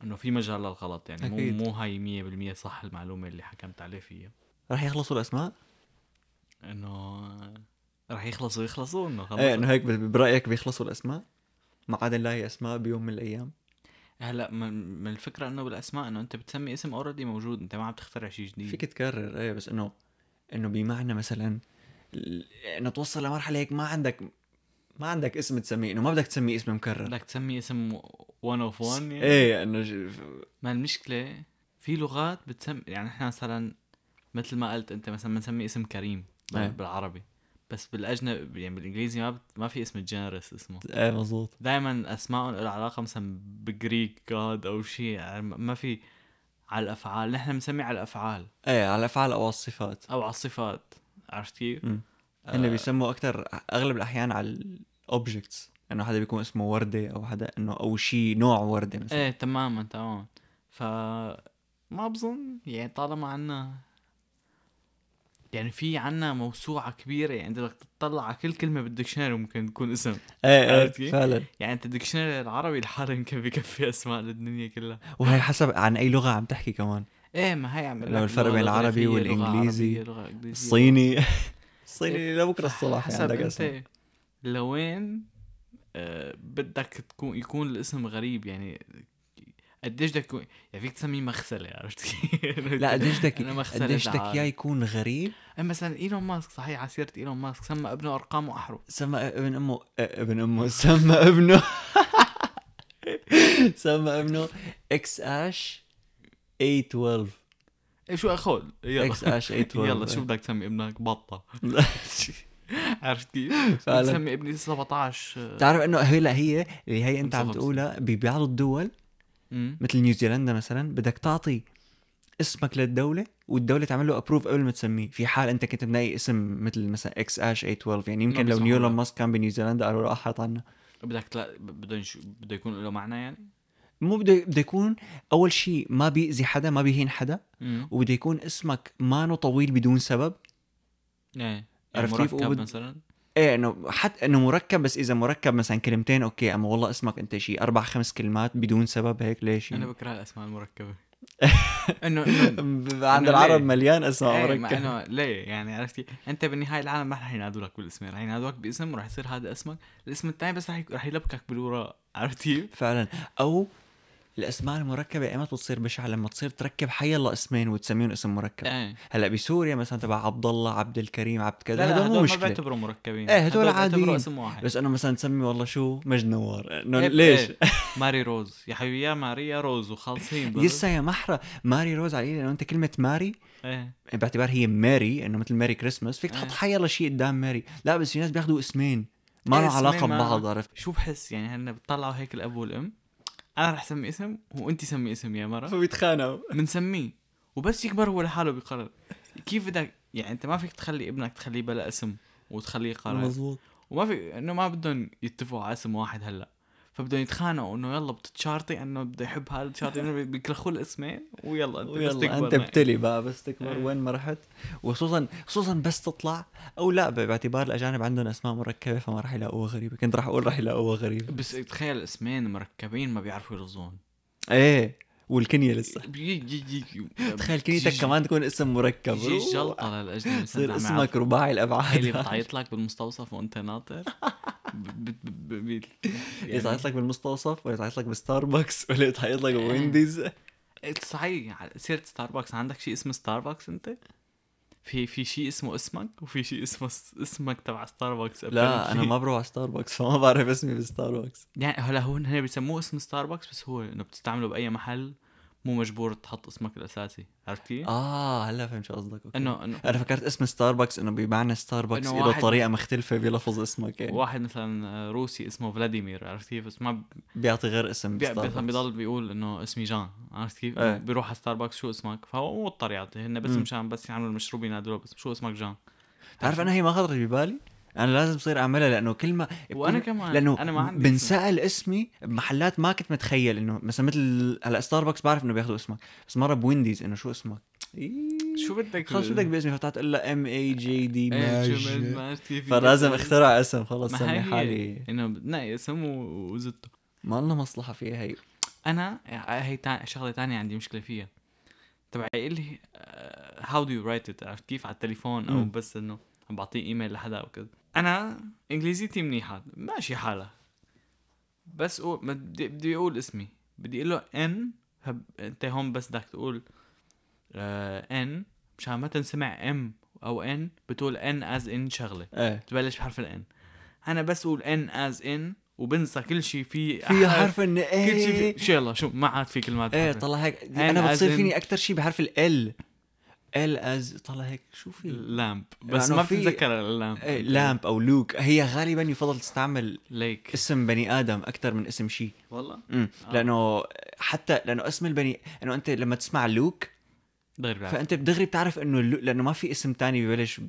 Speaker 2: إنه في مجال للغلط يعني مو
Speaker 1: أكيد.
Speaker 2: مو هاي 100% صح المعلومة اللي حكمت عليه فيها
Speaker 1: رح يخلصوا الأسماء؟
Speaker 2: إنه رح يخلصوا يخلصوا إنه خلص
Speaker 1: إيه إنه هيك برأيك بيخلصوا الأسماء؟ ما عاد نلاقي أسماء بيوم من الأيام
Speaker 2: هلا من من الفكرة إنه بالأسماء إنه أنت بتسمي اسم اوريدي موجود أنت ما عم تخترع شيء جديد.
Speaker 1: فيك تكرر إيه بس إنه إنه بمعنى مثلا إنه توصل لمرحلة هيك ما عندك ما عندك اسم تسميه إنه ما بدك تسميه اسم مكرر.
Speaker 2: بدك تسمي اسم 1 اوف 1 يعني؟
Speaker 1: إيه إنه ج-
Speaker 2: ما المشكلة. في لغات بتسمي يعني إحنا مثلا مثل ما قلت أنت مثلا بنسمي اسم كريم
Speaker 1: إيه.
Speaker 2: بالعربي. بس بالأجنبي يعني بالإنجليزي ما بت... ما في اسم جنرس اسمه.
Speaker 1: إيه مزبوط
Speaker 2: دائما اسمائهم لها علاقة مثلا بجريك جاد أو شيء يعني ما في على الأفعال. نحن بنسمي على الأفعال.
Speaker 1: إيه على الأفعال أو على الصفات.
Speaker 2: أو على الصفات. عرفت كيف؟
Speaker 1: هن بيسموا أكثر أغلب الأحيان على ال objects إنه حدا بيكون اسمه وردة أو حدا إنه أو شيء نوع وردة مثلا.
Speaker 2: إيه تماما تماما. ف ما بظن يعني طالما عنا يعني في عنا موسوعة كبيرة يعني بدك تطلع على كل كلمة بال dictionary ممكن تكون اسم.
Speaker 1: إيه
Speaker 2: إيه؟
Speaker 1: فعلا.
Speaker 2: يعني انت ال dictionary العربي لحاله يمكن بكفي أسماء للدنيا كلها.
Speaker 1: وهي حسب عن أي لغة عم تحكي كمان.
Speaker 2: إيه ما هي عم
Speaker 1: لو الفرق بين العربي والإنجليزي،
Speaker 2: الصيني. (laughs)
Speaker 1: الصيني الصيني لبكره الصبح
Speaker 2: حسب
Speaker 1: عندك
Speaker 2: انت
Speaker 1: اسم
Speaker 2: لوين آه بدك تكون يكون الاسم غريب. يعني قديش بدك يكون يعني فيك تسميه مغسلة عرفت كيف؟ (laughs)
Speaker 1: لا قديش بدك قديش بدك. إياه يكون غريب؟
Speaker 2: إيه مثلا إيلون ماسك صحيح على سيره إيلون ماسك سمى ابنه ارقام واحرف
Speaker 1: سمى ابن امه ابن أمه سمى ابنه (laughs) سمى ابنه إكس آش 812
Speaker 2: إيه شو اخول يلا.
Speaker 1: إكس آش 812
Speaker 2: يلا شو بدك تسمي ابنك؟ بطة. (laughs) عرفت كيف؟ بتسمي ابني 17 آه،
Speaker 1: بتعرف إنه هي لا هي اللي هي أنت عم
Speaker 2: 55.
Speaker 1: تقولها ببعض الدول
Speaker 2: أمم.
Speaker 1: مثل نيوزيلندا مثلا بدك تعطي اسمك للدولة والدولة تعمل له approve قبل ما تسميه في حال أنت كنت منقي اسم مثل مثلا إكس اش 812 يعني يمكن لو
Speaker 2: إيلون.
Speaker 1: ماسك كان بنيوزيلندا قالوا له أحط عنا
Speaker 2: بدك تلا... بده. بده يكون له معنى يعني؟
Speaker 1: مو بده بده يكون أول شيء ما بيأذي حدا ما بيهين حدا وبده يكون اسمك مانو طويل بدون سبب
Speaker 2: إيه يعني
Speaker 1: عرفت كيف؟
Speaker 2: مثلا
Speaker 1: إيه إنه حتى إنه مركب بس إذا مركب مثلا كلمتين okay أما والله اسمك أنت شيء أربع خمس كلمات بدون سبب هيك ليش أنا؟
Speaker 2: بكره الأسماء المركبة. (laughs) انه
Speaker 1: عند العرب
Speaker 2: ليه؟
Speaker 1: مليان أسماء
Speaker 2: إيه مع
Speaker 1: مركبة.
Speaker 2: إنه ليه؟ يعني عرفتي؟ أنت بالنهاية العالم ما رح ينادوا لك بالاسم رح ينادوك باسم وراح يصير هذا اسمك. الاسم الثاني بس رح رح يلبكك بالوراء عرفتي؟
Speaker 1: فعلا. أو الأسماء المركبة ايمت بتصير بشعه لما تصير تركب حي الله اسمين وتسميهم اسم مركب.
Speaker 2: إيه.
Speaker 1: هلأ بسوريا مثلا تبع عبد الله عبد الكريم عبد كذا
Speaker 2: لا لا
Speaker 1: هدول
Speaker 2: هدول
Speaker 1: مو
Speaker 2: ما
Speaker 1: مشكلة.
Speaker 2: بيعتبروا مركبين.
Speaker 1: إيه، هدول عاديين.
Speaker 2: اسم واحد.
Speaker 1: بس انه مثلا تسمي والله شو؟ مجد نوار إنه
Speaker 2: إيه،
Speaker 1: ليش؟
Speaker 2: إيه. ماري روز. يا حبيبي يا ماريا روز وخالصين.
Speaker 1: يسا يا محرة ماري روز على انه أنت كلمة ماري
Speaker 2: إيه.
Speaker 1: باعتبار هي ماري إنه مثل Merry Christmas فيك تحط
Speaker 2: إيه.
Speaker 1: حيلا شيء قدام ماري. لا بس في ناس بياخذوا اسمين. ما
Speaker 2: إيه،
Speaker 1: له علاقة
Speaker 2: اسمين ما-
Speaker 1: ببعض عرفت؟
Speaker 2: شو بحس يعني هن بتطلعوا هيك الأب والأم؟ أنا رح أسمي اسم وانت سمي اسم يا مرة.
Speaker 1: فبيتخانقوا. (laughs)
Speaker 2: بنسميه. وبس يكبر هو لحاله بيقرر. كيف بدك؟ يعني أنت ما فيك تخلي ابنك تخليه بلا اسم وتخليه يقرر.
Speaker 1: مزبوط
Speaker 2: وما في إنه ما بدهم يتفقوا على اسم واحد هلأ. فبدهم يتخانقوا إنه يلا بتتشارطي إنه بده يحب هذا تشارطي إنه بيكلخوا الاسمين ويلا أنت بس
Speaker 1: ويلا
Speaker 2: تكبر أنت.
Speaker 1: بتلي بقى بس تكبر.
Speaker 2: إيه.
Speaker 1: وين ما رحت؟ وخصوصا خصوصا بس تطلع أو لا باعتبار الأجانب عندهم أسماء مركبة فما راح يلاقوها غريبة. كنت راح أقول راح يلاقوها غريبة.
Speaker 2: بس تخيل اسمين مركبين ما بيعرفوا يرزون.
Speaker 1: إيه. والكنية لسه. تخيل كنيتك كمان تكون اسم مركب.
Speaker 2: بيجي جلطة للأجنبي
Speaker 1: يصير اسمك رباعي
Speaker 2: هي اللي
Speaker 1: الأبعاد.
Speaker 2: بتعيط لك بالمستوصف وأنت ناطر. ب- يعني-
Speaker 1: يتعيط لك بالمستوصف ولا يتعيط لك بستاربكس ولا يتعيط لك بوينديز؟
Speaker 2: إيه، صحيح سيرة ستاربكس. عندك شيء اسمه ستاربكس أنت؟ في في شيء اسمه اسمك وفي شيء اسمه اسمك تبع ستاربكس
Speaker 1: لا أنا ما بروح على ستاربكس فما بعرف اسمي بستاربكس
Speaker 2: يعني هلا هو هن بيسموه اسم ستاربكس بس هو إنه بتستعمله بأي محل. مو مجبور تحط اسمك الأساسي عرفت كيف؟
Speaker 1: آه هلا فهمت شو قصدك.
Speaker 2: انه انه
Speaker 1: أنا فكرت اسم ستاربكس إنه بمعنى ستاربكس له
Speaker 2: واحد-
Speaker 1: طريقة مختلفة بلفظ اسمك يعني
Speaker 2: واحد مثلا روسي اسمه فلاديمير عرفت كيف؟ بس ما
Speaker 1: بيعطي غير اسم
Speaker 2: بي- مثلا. بيضل بيقول إنه اسمي جان عرفت كيف؟
Speaker 1: إيه.
Speaker 2: بيروح على ستاربكس شو اسمك؟ فهو مو مضطر يعطي هن بس. مشان بس يعملوا المشروب ينادوا بس شو اسمك جان
Speaker 1: تعرف أنا هي ما خطرت ببالي أنا لازم صير أعملها لأنه كل ما وأنا
Speaker 2: كمان
Speaker 1: لأنه
Speaker 2: أنا ما عندي.
Speaker 1: بنسأل اسمي بمحلات ما كنت متخيل انه مثلا مثل هلأ ستاربكس بعرف إنه بياخذوا اسمك بس مرة ب Wendy's إنه شو اسمك؟ إيه.
Speaker 2: شو بدك
Speaker 1: خلص بدك باسمي؟ فتحت تقول لها M A J
Speaker 2: D شو
Speaker 1: ماج فلازم اخترع اسم خلص سمي حالي.
Speaker 2: إنه بتنقي اسم و- وزته
Speaker 1: ما لنا مصلحة فيها هي.
Speaker 2: أنا هي. شغلة تانية عندي مشكلة فيها. تبع لي how do you write it عرفت كيف؟ على التليفون أو
Speaker 1: مم.
Speaker 2: بس إنه عم بعطيه ايميل لحدا أو كذا أنا انجليزيتي منيحه ماشي حالها بس أقول ما بدي بدي أقول اسمي. بدي أقول له N هب... أنت هون بس بدك تقول آه N مشان ما تنسمع M أو N بتقول N as in شغلة.
Speaker 1: إيه.
Speaker 2: تبلش بحرف ال N أنا بس أقول N as in وبنسى كل شيء في
Speaker 1: في حرف N
Speaker 2: كل شيء
Speaker 1: إيه
Speaker 2: في شو يلا شو ما عاد في كلمات إيه.
Speaker 1: طلع هيك. أنا بتصير فيني أكثر شيء بحرف ال L as طلع هيك شو في؟
Speaker 2: lamp بس
Speaker 1: يعني
Speaker 2: ما
Speaker 1: في-
Speaker 2: بتتذكر ال
Speaker 1: lamp إيه lamp أو لوك هي غالبا يفضل تستعمل
Speaker 2: ليك
Speaker 1: اسم بني آدم أكثر من اسم شيء.
Speaker 2: والله؟
Speaker 1: امم
Speaker 2: آه.
Speaker 1: لأنه حتى لأنه اسم البني انه أنت لما تسمع لوك
Speaker 2: دغري
Speaker 1: فأنت دغري بتعرف إنه. لأنه ما في اسم تاني ببلش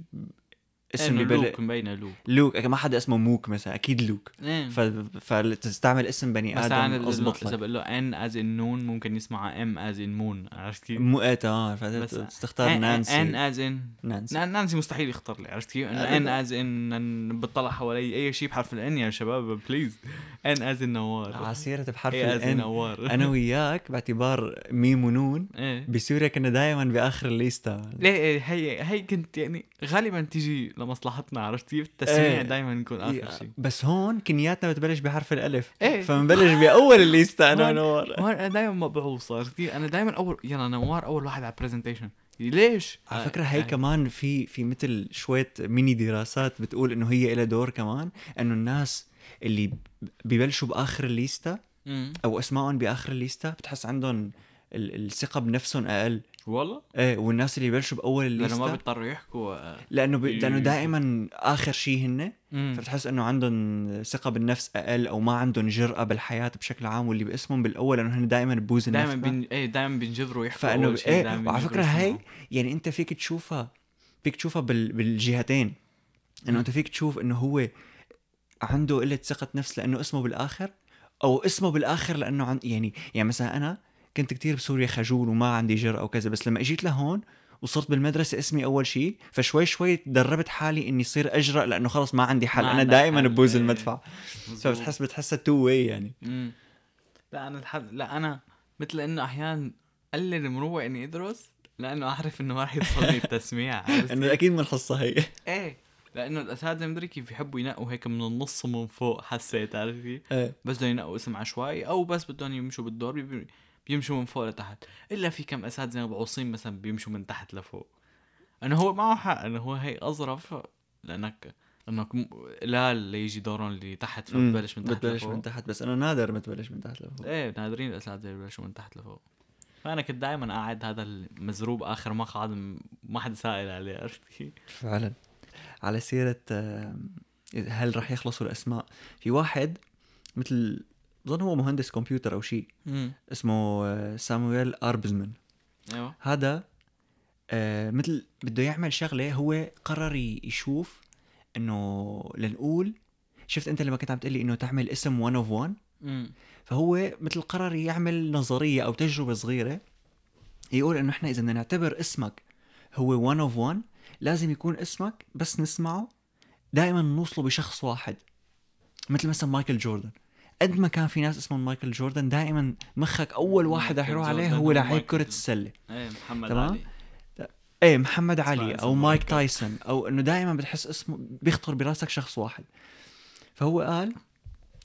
Speaker 1: اسم ببلش
Speaker 2: لوك مبينة Luke.
Speaker 1: Luke ما حدا اسمه موك مثلا أكيد لوك.
Speaker 2: إيه.
Speaker 1: ف... فتستعمل اسم بني آدم اضبط
Speaker 2: اذا
Speaker 1: لك.
Speaker 2: بقول له N as in نون ممكن يسمع M as in moon عرفت كيف؟
Speaker 1: مو إيه آه
Speaker 2: بس
Speaker 1: فتختار
Speaker 2: N
Speaker 1: نانسي.
Speaker 2: as in
Speaker 1: نانسي.
Speaker 2: نانسي مستحيل يختار لي عرفت كيف؟ N as in بتطلع حوالي أي شيء بحرف ال N يا شباب please N as in نوار.
Speaker 1: على سيرة بحرف
Speaker 2: N ال
Speaker 1: N
Speaker 2: نوار.
Speaker 1: أنا وياك باعتبار ميم ونون
Speaker 2: إيه.
Speaker 1: بسوريا كنا دائما بآخر الليستا
Speaker 2: ليه؟ إيه، هي هي كنت يعني غالبا تيجي لمصلحتنا عرفت كيف؟ التسميع
Speaker 1: إيه.
Speaker 2: دائما يكون آخر شيء
Speaker 1: بس هون كنياتنا بتبلش بحرف الألف
Speaker 2: إيه
Speaker 1: فبنبلش بأول الليستا
Speaker 2: أنا
Speaker 1: ونور
Speaker 2: هون أنا دائما مبعوث عرفت كيف؟ أنا دائما أول يلا نوار أول واحد على ال presentation ليش؟
Speaker 1: على فكرة هي
Speaker 2: آه،
Speaker 1: كمان في في مثل شوية ميني دراسات بتقول إنه هي لها دور كمان إنه الناس اللي ببلشوا بآخر الليستا. أو اسمائهم بآخر الليستا بتحس عندهم ال- الثقة بنفسهم أقل
Speaker 2: والله
Speaker 1: إيه والناس اللي ببلشوا بأول
Speaker 2: لأنه ما بيضطروا يحكوا آه،
Speaker 1: لأنه ب...
Speaker 2: لأنه
Speaker 1: دائما آخر شيء هن. فبتحس إنه عندهم ثقة بالنفس أقل أو ما عندهم جرأة بالحياة بشكل عام واللي باسمهم بالأول لأنه هن دائما ببوز
Speaker 2: دائما
Speaker 1: النفخة
Speaker 2: بين إيه دائما بينجبروا يحكوا فإنه شيء، إيه
Speaker 1: وعلى فكرة هي. يعني أنت فيك تشوفها فيك تشوفها بال... بالجهتين
Speaker 2: إنه.
Speaker 1: أنت فيك تشوف إنه هو عنده قلة ثقة نفس لأنه اسمه بالآخر أو اسمه بالآخر لأنه عن يعني يعني مثلا أنا كنت كتير بسوريا خجول وما عندي جرأة وكذا بس لما إجيت لهون وصرت بالمدرسة اسمي أول شيء فشوي شوي دربت حالي إني صير أجرأ لأنه خلص ما عندي حل
Speaker 2: ما
Speaker 1: أنا دائما ببوز
Speaker 2: إيه.
Speaker 1: المدفع. فبتحس بتحسها two way يعني
Speaker 2: مم. لا أنا الحد لا أنا مثل إنه أحيانا قلل مروق إني أدرس لأنه أعرف إنه ما رح يوصلني (laughs) التسميع
Speaker 1: إنه أكيد من الحصة هي
Speaker 2: إيه لأنه الأساتذة مدري كيف يحبوا ينقوا هيك من النص ومن فوق حسيت عارف كيف؟
Speaker 1: إيه.
Speaker 2: بس بدهم ينقوا اسم عشوائي أو بس بدهم يمشوا بالدور بي- بيمشوا من فوق لتحت. إلا في كم اساتذه مبعوصين مثلا بيمشوا من تحت لفوق. انه هو معه حق انه هو هي أظرف لأنك م- قلال اللي يجي دورهم اللي تحت. فبتبلش من تحت
Speaker 1: بتبلش
Speaker 2: لفوق.
Speaker 1: من تحت بس أنا نادر ما تبلش من تحت لفوق.
Speaker 2: إيه نادرين الاساتذه ببلشوا من تحت لفوق. فأنا كنت دائما قاعد هذا المزروب آخر مقعد ما حدا سائل عليه عرفت كيف؟
Speaker 1: فعلا. على سيرة آه، هل رح يخلصوا الأسماء؟ في واحد مثل بظن هو مهندس كمبيوتر أو شيء. اسمه آه، سامويل أربزمان
Speaker 2: أيوه.
Speaker 1: هذا آه، مثل بده يعمل شغلة هو قرر يشوف إنه لنقول شفت أنت لما كنت عم تقلي إنه تعمل اسم one of one
Speaker 2: امم
Speaker 1: فهو مثل قرر يعمل نظرية أو تجربة صغيرة يقول إنه إحنا إذا بدنا نعتبر اسمك هو one of one لازم يكون اسمك بس نسمعه دائما نوصله بشخص واحد. مثل مثلا مايكل جوردن. قد ما كان في ناس اسمهم مايكل جوردن دائما مخك أول واحد رح يروح عليه هو لعيب
Speaker 2: جوردن.
Speaker 1: السلة
Speaker 2: إيه محمد
Speaker 1: تمام؟
Speaker 2: علي
Speaker 1: إيه محمد علي أو مايك. تايسون أو إنه دائما بتحس اسمه بيخطر براسك شخص واحد فهو قال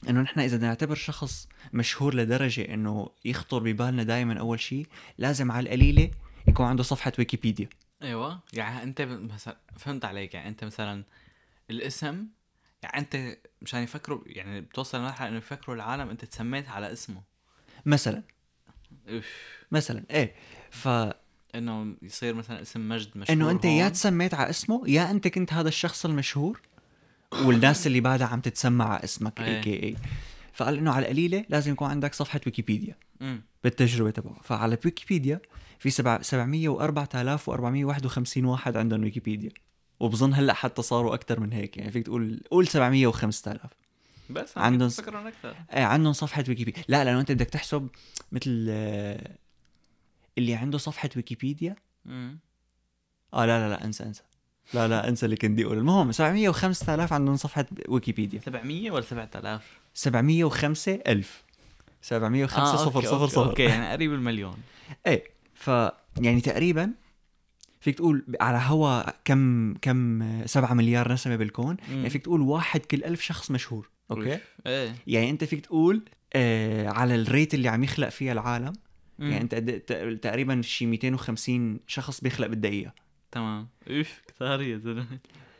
Speaker 1: إنه نحن إذا نعتبر شخص مشهور لدرجة إنه يخطر ببالنا دائما أول شيء لازم على القليلة يكون عنده صفحة ويكيبيديا
Speaker 2: أيوه يعني أنت مثلا فهمت عليك يعني أنت مثلا الاسم يعني انت مشان يفكروا يعني بتوصل لمرحلة انه يفكروا العالم انت تسميت على اسمه.
Speaker 1: مثلا.
Speaker 2: اوف
Speaker 1: مثلا إيه. ف
Speaker 2: إنه يصير مثلا اسم مجد مشهور
Speaker 1: إنه أنت يا
Speaker 2: هون.
Speaker 1: تسميت على اسمه يا أنت كنت هذا الشخص المشهور والناس اللي بعدها عم تتسمى على اسمك. aka فقال إنه على القليلة لازم يكون عندك صفحة ويكيبيديا
Speaker 2: مم.
Speaker 1: بالتجربة تبعه. فعلى ويكيبيديا في سبع 704451 واحد عندهم ويكيبيديا. وبظن هلأ حتى صاروا أكثر من هيك يعني فيك تقول قول 700 و 5000
Speaker 2: بس
Speaker 1: عندهم
Speaker 2: فكرهم أكثر
Speaker 1: إيه عندهم صفحة ويكيبيديا. لا لأنه أنت بدك تحسب مثل اللي عنده صفحة ويكيبيديا.
Speaker 2: مم.
Speaker 1: آه لا لا لا انسى انسى. لا لا انسى اللي كنت بدي أقول المهم 700 و 5000 عندهم صفحة ويكيبيديا.
Speaker 2: 700 ولا 7000
Speaker 1: 705 ألف. 705
Speaker 2: آه،
Speaker 1: صفر
Speaker 2: okay،
Speaker 1: صفر
Speaker 2: okay،
Speaker 1: صفر
Speaker 2: okay (laughs) يعني قريب المليون.
Speaker 1: إيه ف يعني تقريبا فيك تقول على هوا كم كم 7 مليار نسمه بالكون
Speaker 2: مم.
Speaker 1: يعني فيك تقول واحد كل ألف شخص مشهور
Speaker 2: okay. إيه
Speaker 1: يعني أنت فيك تقول آه على الريت اللي عم يخلق فيها العالم
Speaker 2: مم.
Speaker 1: يعني أنت ت- تقريبا شي 250 شخص بيخلق بالدقيقة
Speaker 2: تمام اوف كثار يا زلمة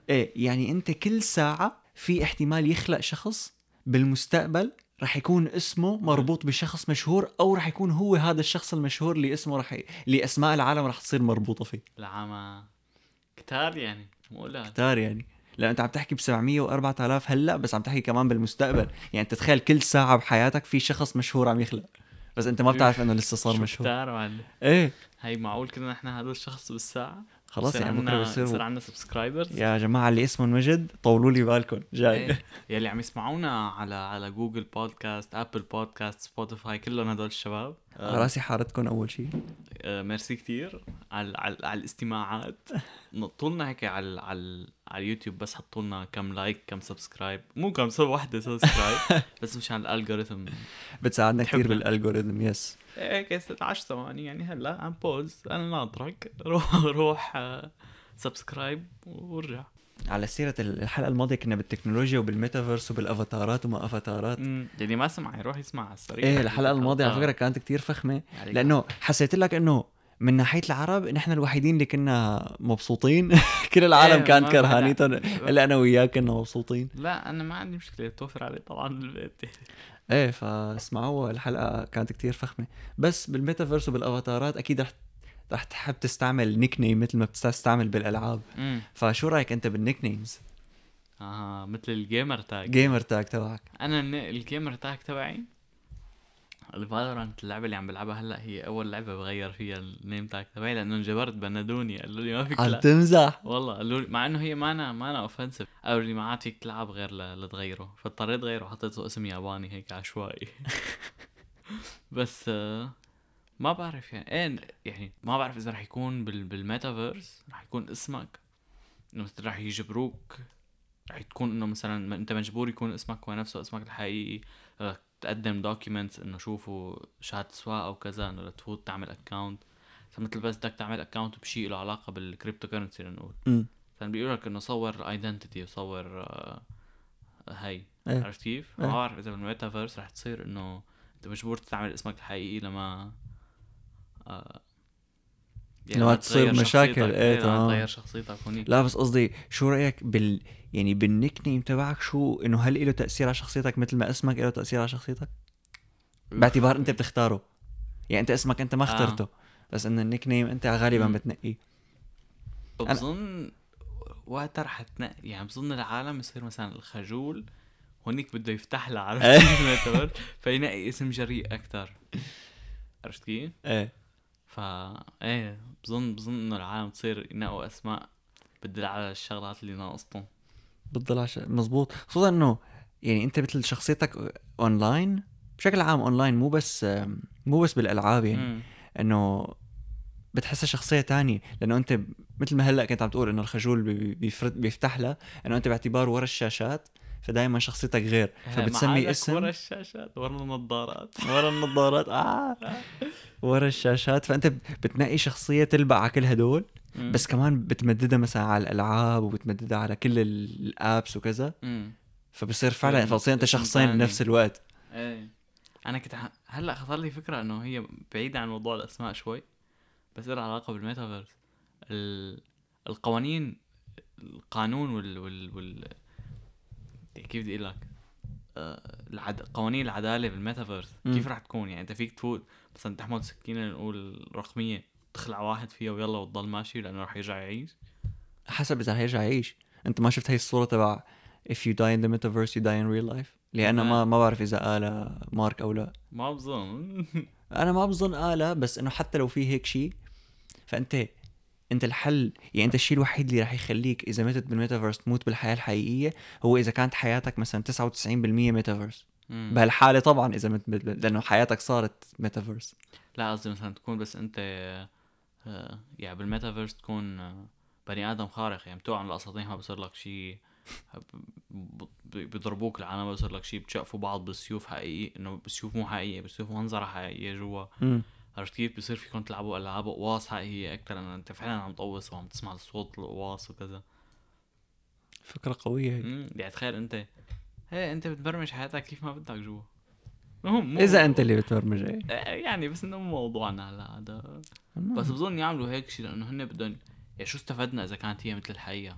Speaker 1: إيه يعني أنت كل ساعة في احتمال يخلق شخص بالمستقبل رح يكون اسمه مربوط بشخص مشهور أو رح يكون هو هذا الشخص المشهور اللي اسمه رح ي... اللي اسماء العالم رح تصير مربوطة فيه.
Speaker 2: العامة كتار يعني مو قلال
Speaker 1: كتار يعني. لأن أنت عم تحكي ب 700 و 4000 هلأ بس عم تحكي كمان بالمستقبل. يعني انت تخيل كل ساعة بحياتك في شخص مشهور عم يخلق. بس أنت ما بتعرف إنه لسه صار مشهور.
Speaker 2: كتار معلم.
Speaker 1: إيه.
Speaker 2: هي معقول كنا نحن هذا الشخص بالساعة؟
Speaker 1: خلاص يعني
Speaker 2: بكرة يصير
Speaker 1: بيصير
Speaker 2: عندنا subscribers
Speaker 1: يا جماعة اللي اسمهم مجد طولوا لي بالكم. جاي.
Speaker 2: إيه. يلي عم يسمعونا على على Google Podcast Apple Podcast Spotify كلهم هدول الشباب.
Speaker 1: على راسي حارتكم أول شيء
Speaker 2: آه، ميرسي كتير على على, الاستماعات. نطوا لنا هيك على على على اليوتيوب بس حطوا لنا كم like كم subscribe. مو كم sub وحده subscribe (laughs) بس مشان الالجوريثم
Speaker 1: بتساعدنا كثير.
Speaker 2: بال
Speaker 1: algorithm yes
Speaker 2: هيك 10 ثواني يعني هلا. عم بوز أنا ناطرك (laughs) روح روح آه، subscribe وارجع
Speaker 1: على سيرة الحلقة الماضية كنا بالتكنولوجيا وبالميتافيرس وبالأفاتارات وما افاتارات.
Speaker 2: اللي ما سمع يروح يسمع على السريع.
Speaker 1: إيه الحلقة الماضية على
Speaker 2: آه.
Speaker 1: فكرة كانت كتير فخمة. لأنه حسيت لك إنه من ناحية العرب نحن الوحيدين اللي كنا مبسوطين. (laughs) كل العالم
Speaker 2: إيه،
Speaker 1: كانت كرهانيتهم
Speaker 2: لا.
Speaker 1: إلا أنا وياك كنا مبسوطين.
Speaker 2: لا أنا ما عندي مشكلة توفر علي طبعا البيت.
Speaker 1: إيه فاسمعوا الحلقة كانت كتير فخمة. بس بالميتافيرس وبالأفاتارات أكيد رح رح تحب تستعمل nickname مثل ما بتستعمل
Speaker 2: بالألعاب.
Speaker 1: فشو رأيك أنت بال nicknames
Speaker 2: آه مثل ال
Speaker 1: gamertag gamertag تبعك.
Speaker 2: أنا ال gamertag تبعي ال Valorant اللعبة اللي عم بلعبها هلأ هي أول لعبة بغير فيها ال name tag تبعي لأنه انجبرت بنّدوني قالوا لي ما فيك
Speaker 1: عم تمزح؟
Speaker 2: والله قالوا لي مع إنه هي مانا مانا offensive قالوا لي ما عاد فيك تلعب غير لتغيره. فاضطريت غيره حطيته اسم ياباني هيك عشوائي. (laughs) بس آه، ما بعرف يعني إيه يعني ما بعرف إذا رح يكون بال بالميتافيرس رح يكون اسمك إنه مثل رح يجبروك رح تكون إنه مثلا ما أنت مجبور يكون اسمك هو نفسه اسمك الحقيقي رح تقدم documents إنه شوفوا شهادة سواء أو كذا إنه لتفوت تعمل account مثل بس بدك تعمل account بشيء له علاقة بال crypto currency
Speaker 1: لنقول
Speaker 2: مثلا بيقول لك إنه صور identity وصور آه، هي
Speaker 1: إيه.
Speaker 2: عرفت كيف؟
Speaker 1: إيه.
Speaker 2: ما بعرف إذا بالميتافيرس رح تصير إنه أنت مجبور تعمل اسمك الحقيقي لما آه
Speaker 1: لما تصير مشاكل،
Speaker 2: شخصيتك.
Speaker 1: إيه، تمام.
Speaker 2: تغير شخصيتك هونيك
Speaker 1: لا بس قصدي شو رأيك بال يعني بال nickname تبعك شو إنه هل له تأثير على شخصيتك مثل ما اسمك له تأثير على شخصيتك باعتبار أنت بتختاره يعني أنت اسمك أنت ما
Speaker 2: آه.
Speaker 1: اخترته بس انه ال nickname أنت غالبا. بتنقيه
Speaker 2: بظن وقتها رح تنقي يعني بظن العالم يصير مثلا الخجول هونيك بده يفتح لها عرفت (laughs) (laughs) فينقي اسم جريء أكثر عرفت كيف؟
Speaker 1: إيه
Speaker 2: فا إيه بظن بظن إنه العالم تصير ينقوا أسماء بتدل على الشغلات اللي ناقصتهم
Speaker 1: بتضل عش... مزبوط خصوصا إنه يعني أنت مثل شخصيتك اونلاين بشكل عام اونلاين مو بس مو بس بالألعاب يعني. إنه بتحسها شخصية تانية. لأنه أنت مثل ما هلأ كنت عم تقول إنه الخجول بيفتح لها. إنه أنت باعتبار ورا الشاشات فدائما شخصيتك غير. فبتسمي
Speaker 2: معادك
Speaker 1: اسم؟
Speaker 2: ورا الشاشات ورا النظارات. (laughs)
Speaker 1: ورا النظارات. آه. ورا الشاشات. فأنت بتنقي شخصية تلبق على كل هدول. بس كمان بتمددها مثلا على الألعاب وبتمددها على كل الأبس وكذا. فبصير فعلا أنت
Speaker 2: اسم
Speaker 1: شخصين. بنفس الوقت.
Speaker 2: إيه. أنا كنت ح... هلأ خطر لي فكرة إنه هي بعيدة عن موضوع الأسماء شوي بس لها علاقة بالميتافيرس. ال... القوانين القانون وال وال, وال... كيف بدي أقول لك؟ آه، العد... قوانين العدالة بالميتافيرس. كيف رح تكون؟ يعني أنت فيك تفوت مثلا تحمل سكينة نقول رقميه تخلع واحد فيها ويلا وتضل ماشي لأنه رح يرجع يعيش؟
Speaker 1: حسب إذا هيرجع يعيش. أنت ما شفت هي الصورة تبع if you die in the metaverse you die in real life لأنا ما ما بعرف إذا قالها مارك أو لا.
Speaker 2: ما بظن. (laughs)
Speaker 1: أنا ما بظن قالها بس إنه حتى لو في هيك شيء فأنت انت الحل يعني انت الشيء الوحيد اللي راح يخليك إذا متت بالميتافيرس تموت بالحياة الحقيقية هو إذا كانت حياتك مثلا 99% ميتافيرس. بهالحالة طبعا إذا مت... لأنه حياتك صارت ميتافيرس.
Speaker 2: لا قصدي مثلا تكون بس أنت آه، يعني بالميتافيرس تكون آه، بني آدم خارق يعني بتوقع على الأساطين ما بصير لك شيء بيضربوك العالم ما بصير لك شيء بتشقفوا بعض بالسيوف حقيقية إنه بالسيوف مو حقيقية بالسيوف منظرة حقيقية جوا. عرفت كيف بصير فيكم تلعبوا ألعاب قواص؟ حقيقية أكثر انه أنت فعلا عم تقوص وعم تسمع صوت القواص وكذا.
Speaker 1: فكرة قوية هي
Speaker 2: يعني تخيل أنت. هي أنت بتبرمج حياتك كيف ما بدك جوا.
Speaker 1: إذا أنت اللي بتبرمج إيه.
Speaker 2: آه، يعني بس إنه مو موضوعنا هلا هذا. بس بظن يعملوا هيك شيء لأنه هن بدهم يعني شو استفدنا إذا كانت هي مثل الحقيقة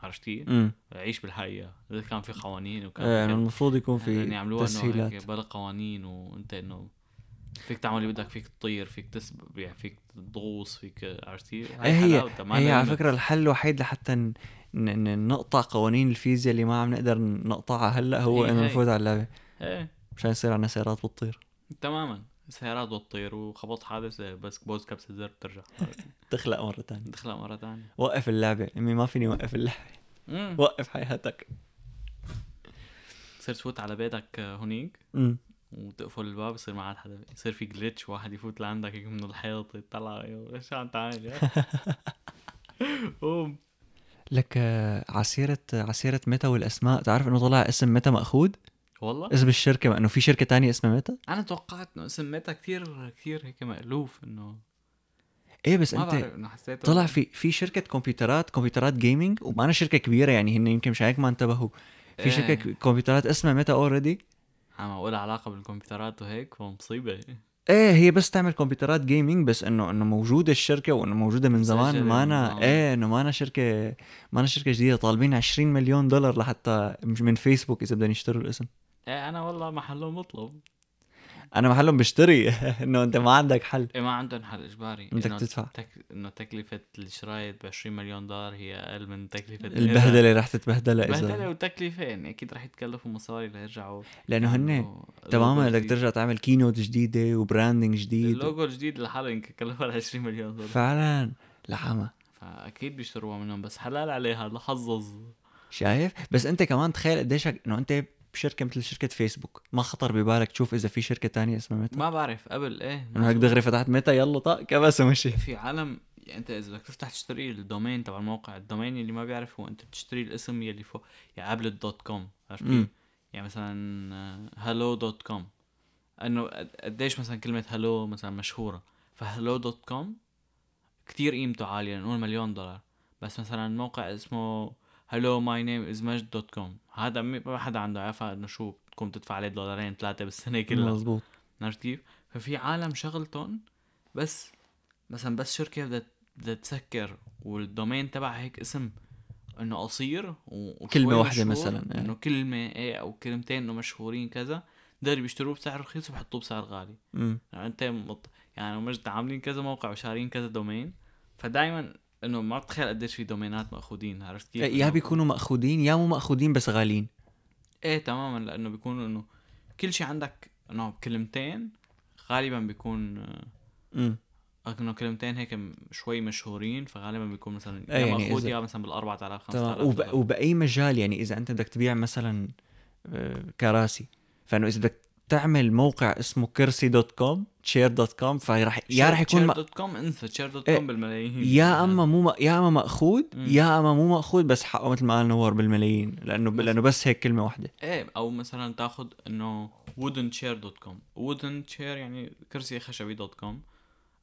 Speaker 2: عرفت كيف؟ عيش بالحقيقة إذا كان في قوانين وكان
Speaker 1: إيه
Speaker 2: كذا.
Speaker 1: المفروض يكون
Speaker 2: يعني
Speaker 1: في
Speaker 2: يعملوها إنه
Speaker 1: تسهيلات.
Speaker 2: هيك بلا قوانين وأنت إنه فيك تعمل اللي بدك فيك تطير فيك تسبق يعني فيك تغوص فيك عرفت كيف؟ هاي
Speaker 1: إيه هي هي
Speaker 2: لها
Speaker 1: على. فكرة الحل الوحيد لحتى ن... ن... ن- نقطع قوانين الفيزياء اللي ما عم نقدر نقطعها هلأ هو
Speaker 2: هي
Speaker 1: إنه
Speaker 2: هي.
Speaker 1: نفوت على اللعبة.
Speaker 2: إيه.
Speaker 1: مشان يصير عندنا سيارات بتطير.
Speaker 2: تماما. السيارات بتطير وخبط حادثه بس بوز كبسه زر بترجع
Speaker 1: تخلق مرة تانية.
Speaker 2: تخلق مرة ثانية
Speaker 1: وقف اللعبة. إمي ما فيني وقف اللعبة. وقف حياتك.
Speaker 2: تصير تفوت على بيتك هونيك وتقفل الباب يصير ما عاد حدا يصير في جليتش واحد يفوت لعندك هيك من الحيط يطلع إيش عم تعمل قوم.
Speaker 1: لك آه، عسيرة عسيرة ميتا والأسماء. تعرف إنه طلع اسم ميتا مأخوذ؟
Speaker 2: والله؟
Speaker 1: اسم الشركة مع إنه في شركة تانية اسمها ميتا؟
Speaker 2: أنا توقعت إنه اسم ميتا كثير كثير هيك مألوف إنه
Speaker 1: إيه بس
Speaker 2: ما أنت
Speaker 1: طلع في في شركة كمبيوترات كمبيوترات جيمنج ومعنا شركة كبيرة يعني هن يمكن مش هيك ما انتبهوا. في
Speaker 2: إيه.
Speaker 1: شركة كمبيوترات اسمها ميتا اوريدي
Speaker 2: عم أقول علاقة بالكمبيوترات وهيك فمصيبه
Speaker 1: إيه هي بس تعمل كمبيوترات جيمنج بس انه إنه موجودة الشركة وإنه موجودة من زمان. ما
Speaker 2: زمان.
Speaker 1: إيه إنه ما أنا شركه ما أنا شركة جديدة طالبين 20 مليون دولار لحتى مش من فيسبوك إذا بدهم يشتروا الاسم.
Speaker 2: إيه أنا والله محله مطلب
Speaker 1: أنا محلهم بشتري (laughs) إنه أنت ما عندك حل.
Speaker 2: إيه ما عندهم حل إجباري.
Speaker 1: بدك تدفع.
Speaker 2: تك... إنه تكلفة الشرايط ب 20 مليون دولار هي أقل من تكلفة
Speaker 1: البهدلة رح تتبهدلها
Speaker 2: بهدلة
Speaker 1: اذا
Speaker 2: وتكلفة يعني أكيد رح يتكلفوا مصاري ليرجعوا.
Speaker 1: لأنه هن
Speaker 2: يعملوا
Speaker 1: تماما بدك. ترجع تعمل keynote جديدة و branding جديد.
Speaker 2: اللوجو الجديد لحاله يمكن كلفها 20 (laughs) مليون دولار.
Speaker 1: فعلا. لحمة
Speaker 2: فأكيد بيشتروها منهم بس حلال عليها لحظظ
Speaker 1: شايف؟ بس أنت كمان تخيل قديش إنه أنت بشركة مثل شركة فيسبوك. ما خطر ببالك تشوف إذا في شركة تانية اسمها ميتا؟
Speaker 2: ما بعرف. قبل إيه؟
Speaker 1: انه هيك دغري فتحت ميتا. يلا طق. كبس ومشي
Speaker 2: في عالم يعني أنت إذا بدك تفتح تشتري ال domain تبع الموقع ال domain اللي ما بيعرف هو أنت بتشتري الاسم يلي فوق. يعني قبل ال dot
Speaker 1: com.
Speaker 2: عرفت؟ يعني مثلا hello dot com. إنه قد- قديش مثلا كلمة hello مثلا مشهورة. ف hello dot com كثير قيمته عالية نقول مليون دولار. بس مثلا موقع اسمه hello my name is مجد dot com. هذا ما حدا عنده عارفه إنه شو بتكون تدفع عليه دولارين ثلاثة بالسنة كلها
Speaker 1: مزبوط
Speaker 2: عرفت كيف؟ ففي عالم شغلتهم بس مثلا بس شركة بدها بدها تسكر وال domain تبعها هيك اسم إنه قصير و- وشوي
Speaker 1: كلمة واحدة
Speaker 2: مشهور،
Speaker 1: مثلاً، إيه.
Speaker 2: إنه كلمة إيه أو كلمتين إنه مشهورين كذا دغري بيشتروه بسعر رخيص وبحطوه بسعر غالي
Speaker 1: امم
Speaker 2: يعني أنت مط... يعني مجد عاملين كذا موقع وشارين كذا domain فدائما إنه ما بتخيل قديش في domainات ماخذين عرفت كيف؟
Speaker 1: يا بيكونوا مأخوذين يا مو مأخوذين بس غاليين.
Speaker 2: إيه تماما لأنه بيكونوا إنه كل شيء عندك إنه كلمتين غالبا بيكون
Speaker 1: امم
Speaker 2: إنه كلمتين هيك شوي مشهورين فغالبا بيكون مثلا
Speaker 1: إيه
Speaker 2: يا
Speaker 1: يعني مأخوذ
Speaker 2: يا مثلا بال 4000
Speaker 1: تمام.
Speaker 2: 5000
Speaker 1: وب... وبأي مجال يعني إذا أنت بدك تبيع مثلا آه، كراسي فإنه إذا بدك تعمل موقع اسمه كرسي dot com chair dot com فراح يا رح يكون
Speaker 2: chair
Speaker 1: م...
Speaker 2: dot com انسى chair dot
Speaker 1: إيه،
Speaker 2: com بالملايين
Speaker 1: يا أما مو م... يا أما
Speaker 2: مأخوذ.
Speaker 1: يا أما مو مأخوذ بس حقه مثل ما قال نوار بالملايين لأنه
Speaker 2: بس-
Speaker 1: لأنه بس هيك كلمة واحدة
Speaker 2: إيه أو مثلا تأخذ إنه wooden chair dot com wooden chair يعني كرسي خشبي dot com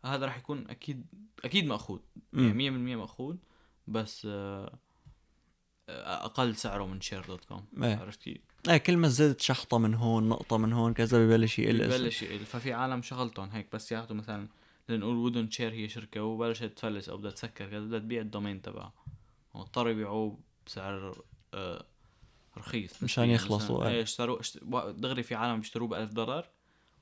Speaker 2: هذا راح يكون أكيد أكيد
Speaker 1: مأخوذ.
Speaker 2: يعني 100% مأخوذ بس آه، أقل سعره من chair dot com
Speaker 1: إيه.
Speaker 2: عرفت كيف؟
Speaker 1: إيه كل ما زدت شحطة من هون نقطة من هون كذا ببلش يقل.
Speaker 2: ببلش يقل. ففي عالم شغلتهم هيك بس ياخذوا مثلا لنقول wooden chair هي شركة وبلشت تفلس أو بدها تسكر كذا بدها تبيع ال domain تبعها. واضطروا يبيعوه بسعر آه رخيص.
Speaker 1: مشان. يخلصوا،
Speaker 2: مثلاً.
Speaker 1: إيه.
Speaker 2: إيه اشتروا اشت... دغري في عالم بيشتروه ب 1000 دولار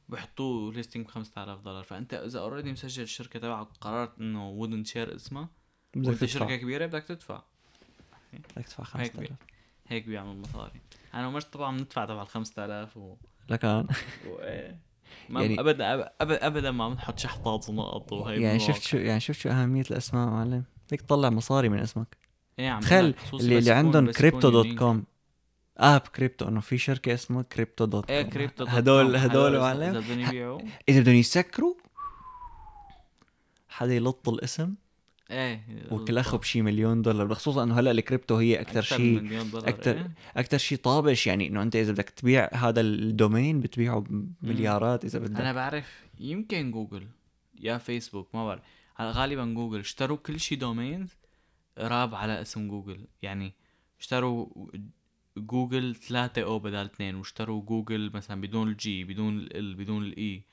Speaker 2: وبيحطوه listing ب 5000 دولار. فأنت إذا already مسجل الشركة تبعك وقررت إنه wooden chair اسمها
Speaker 1: بدك تدفع.
Speaker 2: شركة كبيرة بدك تدفع.
Speaker 1: بدك تدفع
Speaker 2: هيك
Speaker 1: 5000
Speaker 2: هيك بيعمل مصاري. أنا ومرت طبعا بندفع تبع ال 5000 و...
Speaker 1: لكن
Speaker 2: و... إيه. ما
Speaker 1: يعني-
Speaker 2: يعني... ابدا ابدا ابدا ما بنحط شحطات ونقط وهي
Speaker 1: يعني. شفت شو يعني شفت شو أهمية الأسماء معلم؟ بدك تطلع مصاري من اسمك.
Speaker 2: إيه عم
Speaker 1: تخيل اللي, اللي عندهم crypto
Speaker 2: dot.
Speaker 1: com آب كريبتو إنه في شركة اسمها crypto dot com
Speaker 2: إيه crypto dot
Speaker 1: هدول. هدول معلم.
Speaker 2: إذا بدهم يبيعوا.
Speaker 1: إذا بدهم يسكروا حدا يلطش الاسم.
Speaker 2: إيه.
Speaker 1: وكلخه بشي مليون دولار خصوصا إنه هلأ الكريبتو هي أكثر شيء أكتر-
Speaker 2: إيه.
Speaker 1: أكثر شيء طابش يعني إنه أنت إذا بدك تبيع هذا ال domain بتبيعه بمليارات إذا بدك.
Speaker 2: أنا بعرف يمكن جوجل يا فيسبوك ما بعرف. غالبا جوجل اشتروا كل شيء domains قراب على اسم جوجل؟ يعني اشتروا جوجل 3 O بدل 2 واشتروا جوجل مثلا بدون ال G بدون ال بدون ال E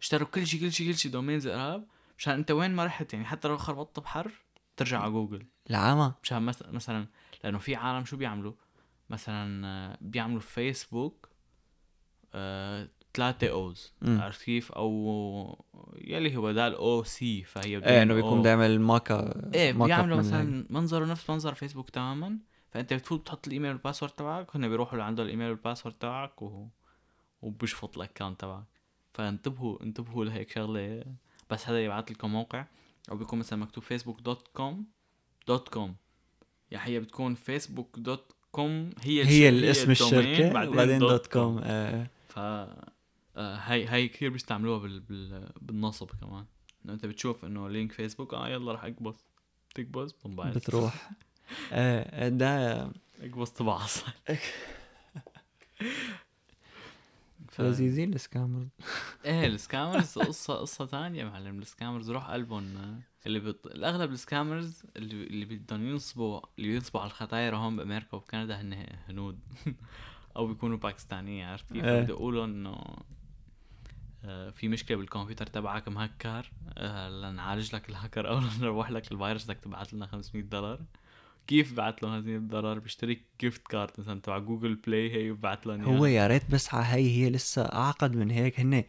Speaker 2: اشتروا كل شيء كل شيء كل شيء domains قراب مشان انت وين ما رحت يعني حتى لو خربطت بحرف ترجع على جوجل
Speaker 1: العامة
Speaker 2: مشان مثلا لأنه في عالم شو بيعملوا مثلا آه، بيعملوا فيسبوك آه، ثلاثة
Speaker 1: O's.
Speaker 2: عرفت كيف أو يلي هو بدال O C فهي
Speaker 1: إيه
Speaker 2: إنه
Speaker 1: بيكون. دائما ماكا إيه
Speaker 2: بيعملوا مثلا. منظره نفس منظر فيسبوك تماما فأنت بتفوت بتحط الإيميل وال password تبعك هن بيروحوا لعنده الإيميل وال password تبعك و... وبيشفط ال account تبعك فانتبهوا انتبهوا لهيك شغلة بس حدا يبعث لكم موقع. أو بيكون مثلا مكتوب فيسبوك dot com dot com يعني هي بتكون فيسبوك dot com هي
Speaker 1: هي الاسم الشركة بعدين dot com إيه
Speaker 2: ف آه، هاي هاي كثير بيستعملوها بال... بال... بالنصب كمان. إنه أنت بتشوف إنه link فيسبوك آه يلا رح أقبض. تقبض موبايل
Speaker 1: بتروح. (laughs) إيه ده
Speaker 2: أقبض تبع (laughs) (laughs) ف...
Speaker 1: لذيذين ال
Speaker 2: scammers. (laughs) إيه (laughs) ال scammers قصة قصة ثانية معلم. ال scammers روح قلبهم اللي بت... الأغلب السكامرز اللي اللي بدهم ينصبوا اللي ينصبوا على الختايرة هون بأمريكا وبكندا هن هنود. (laughs) أو بيكونوا باكستانية عرفت كيف؟
Speaker 1: إيه.
Speaker 2: بدي يقولوا إنه آه، في مشكلة بالكمبيوتر تبعك مهكر آه، لنعالج لك الهكر أو لنروح لك الفيروس بدك تبعت لنا 500 دولار. كيف بعت له 500 دولار بيشتري gift card مثلا تبع جوجل بلاي هي وبعت لهم
Speaker 1: هو. يا ريت بس على هي هي لسه أعقد من هيك هن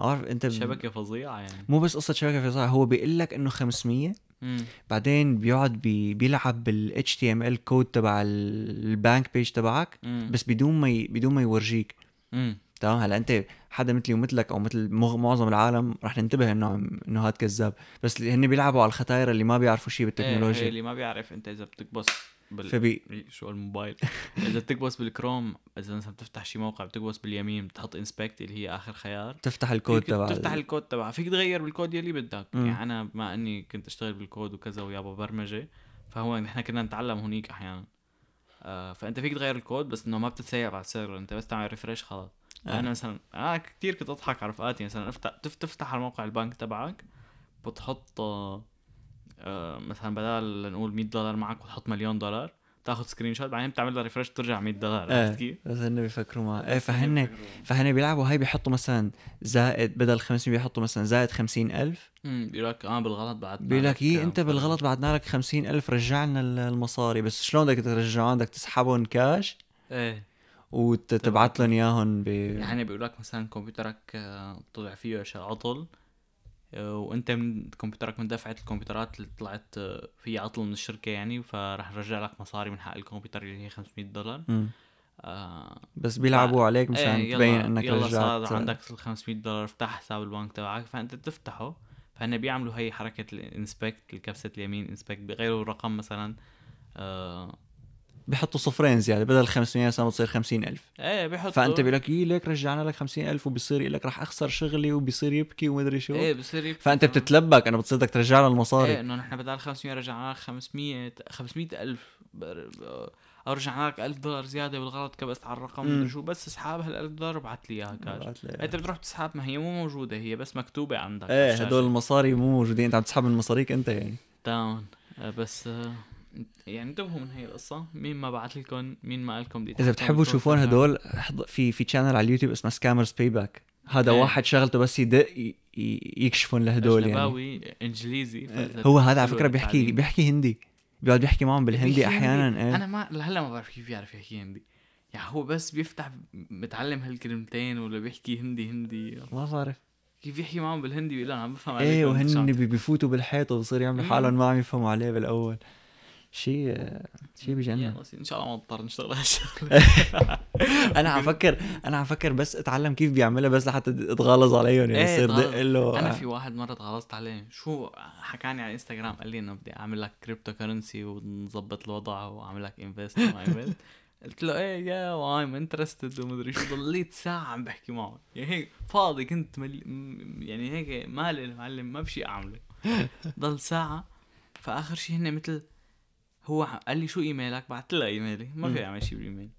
Speaker 1: عارف أنت ب-
Speaker 2: شبكة فظيعة يعني
Speaker 1: مو بس قصة شبكة فظيعة هو بيقول لك إنه 500
Speaker 2: مم.
Speaker 1: بعدين بيقعد بي بيلعب بال HTML code تبع ال- ال bank page تبعك
Speaker 2: مم.
Speaker 1: بس بدون ما ي... بدون ما يورجيك
Speaker 2: مم.
Speaker 1: تمام؟ هلا انت حدا مثلي ومثلك أو مثل معظم العالم رح ننتبه إنه إنه هاد كذاب. بس هن بيلعبوا على الختايرة اللي ما بيعرفوا شيء
Speaker 2: إيه هي
Speaker 1: بالتكنولوجيا
Speaker 2: اللي ما بيعرف انت إذا بتكبس بال
Speaker 1: فبي
Speaker 2: إيه، شو الموبايل؟ (laughs) إذا بتكبس بالكروم إذا مثلا بتفتح شي موقع بتكبس باليمين بتحط inspect اللي هي آخر خيار.
Speaker 1: تفتح الكود
Speaker 2: فيك
Speaker 1: تبع
Speaker 2: تفتح
Speaker 1: ال-
Speaker 2: الكود تبعها. فيك تغير بالكود يلي بدك.
Speaker 1: مم.
Speaker 2: يعني أنا بما إني كنت أشتغل بالكود وكذا ويابا برمجة فهو نحن كنا نتعلم هونيك أحيانا. آه فأنت فيك تغير الكود بس إنه ما بتتسيف على ال server. أنت بس تعمل refresh خلاص.
Speaker 1: آه.
Speaker 2: أنا مثلا أنا كثير كنت أضحك على رفقاتي. مثلا أفتح تف- تفتح على موقع البنك تبعك بتحط آه آه، مثلا بدل نقول 100 دولار معك بتحط مليون دولار تاخذ screenshot بعدين بتعمل لها refresh بترجع 100 دولار
Speaker 1: إيه.
Speaker 2: عرفت كيف؟
Speaker 1: بس هن بيفكروا معه إيه فهن فهن بيلعبوا. هاي بيحطوا مثلا زائد بدل 500 بيحطوا مثلا زائد 50000
Speaker 2: امم بيقول لك آه بالغلط بعد
Speaker 1: بيقول لك إيه أنت بالغلط بعدنا لك 50000 رجعنا ال- المصاري. بس شلون بدك ترجعهم؟ بدك تسحبهم كاش
Speaker 2: إيه.
Speaker 1: وتبعت لهم إياهم ب
Speaker 2: يعني بيقول لك مثلا كمبيوترك آه، طلع فيه شيء عطل آه، وأنت من كمبيوترك من دفعة الكمبيوترات اللي طلعت آه، فيها عطل من الشركة يعني فراح نرجع لك مصاري من حق الكمبيوتر اللي هي 500 دولار
Speaker 1: مم.
Speaker 2: آه
Speaker 1: بس بيلعبوا عليك مشان
Speaker 2: إيه،
Speaker 1: تبين إنك
Speaker 2: يلا صار
Speaker 1: رجعت
Speaker 2: عندك ال 500 دولار افتح حساب البنك تبعك فأنت بتفتحه فهن بيعملوا هي حركة الإنسبكت الكبسة اليمين إنسبكت بغيروا الرقم مثلا آه
Speaker 1: بيحطوا صفرين زيادة بدل 500 مثلا بتصير 50000
Speaker 2: إيه بيحطوا
Speaker 1: فأنت بيقول لك إيه ليك رجعنا لك 50000 وبصير يقول لك رح أخسر شغلي وبصير يبكي ومدري شو
Speaker 2: إيه بصير يبكي فأنت.
Speaker 1: بتتلبك انه بتصير بدك ترجع له
Speaker 2: إيه
Speaker 1: المصاري
Speaker 2: إنه نحن بدل 500 رجعنا لك 500 500 ألف بر- ب- أو رجعنا لك 1000 دولار زيادة بالغلط كبست على الرقم. مدري شو بس اسحاب هال 1000 دولار وبعت لي إياها كاش. أنت بتروح تسحب ما هي مو موجودة هي بس مكتوبة عندك إيه.
Speaker 1: هدول المصاري مو موجودين أنت عم تسحب من مصاريك أنت يعني
Speaker 2: تمام بس يعني انتبهوا من هي القصة مين ما بعت لكم مين ما قال لكم
Speaker 1: إذا بتحبوا تشوفون هدول في في channel على اليوتيوب اسمه Scammer Payback هذا
Speaker 2: إيه.
Speaker 1: واحد شغلته بس يدق يكشفون لهدول يعني.
Speaker 2: إنجليزي فإذا
Speaker 1: هو هذا على فكرة بيحكي
Speaker 2: التعليم.
Speaker 1: بيحكي هندي. بيقعد بيحكي معهم بالهندي أحيانا إيه.
Speaker 2: أنا ما لهلا ما بعرف كيف يعرف يحكي هندي. يعني هو بس بيفتح متعلم هالكلمتين ولا بيحكي هندي هندي.
Speaker 1: ما بعرف.
Speaker 2: كيف يحكي معهم بالهندي؟ بيقول لهم عم بفهم عليكم إيه
Speaker 1: وهن بي- بيفوتوا بالحيط وبصير يعملوا. حالهم ما عم يفهموا عليه بالأول. شيء شيء بجنن
Speaker 2: إن شاء الله ما نضطر نشتغل هالشغله (laughs)
Speaker 1: أنا عم فكر أنا عم فكر بس أتعلم كيف بيعملها بس لحتى اتغلظ عليهم يعني
Speaker 2: إيه،
Speaker 1: يصير. دق له
Speaker 2: أنا في واحد مرة تغلظت عليه. شو؟ حكاني على إنستغرام قال لي إنه بدي أعمل لك cryptocurrency ونظبط الوضع وأعمل لك invest (laughs) قلت له إيه yeah I'm interested ومدري شو. ضليت ساعة عم بحكي معه. يعني هيك فاضي كنت مل... يعني هيك مالل معلم ما في شيء أعمله. (laughs) ضل ساعة. فآخر شيء هن مثل هو قال لي شو إيميلك؟ بعثت له إيميلي. ما في. اعمل شيء بالايميل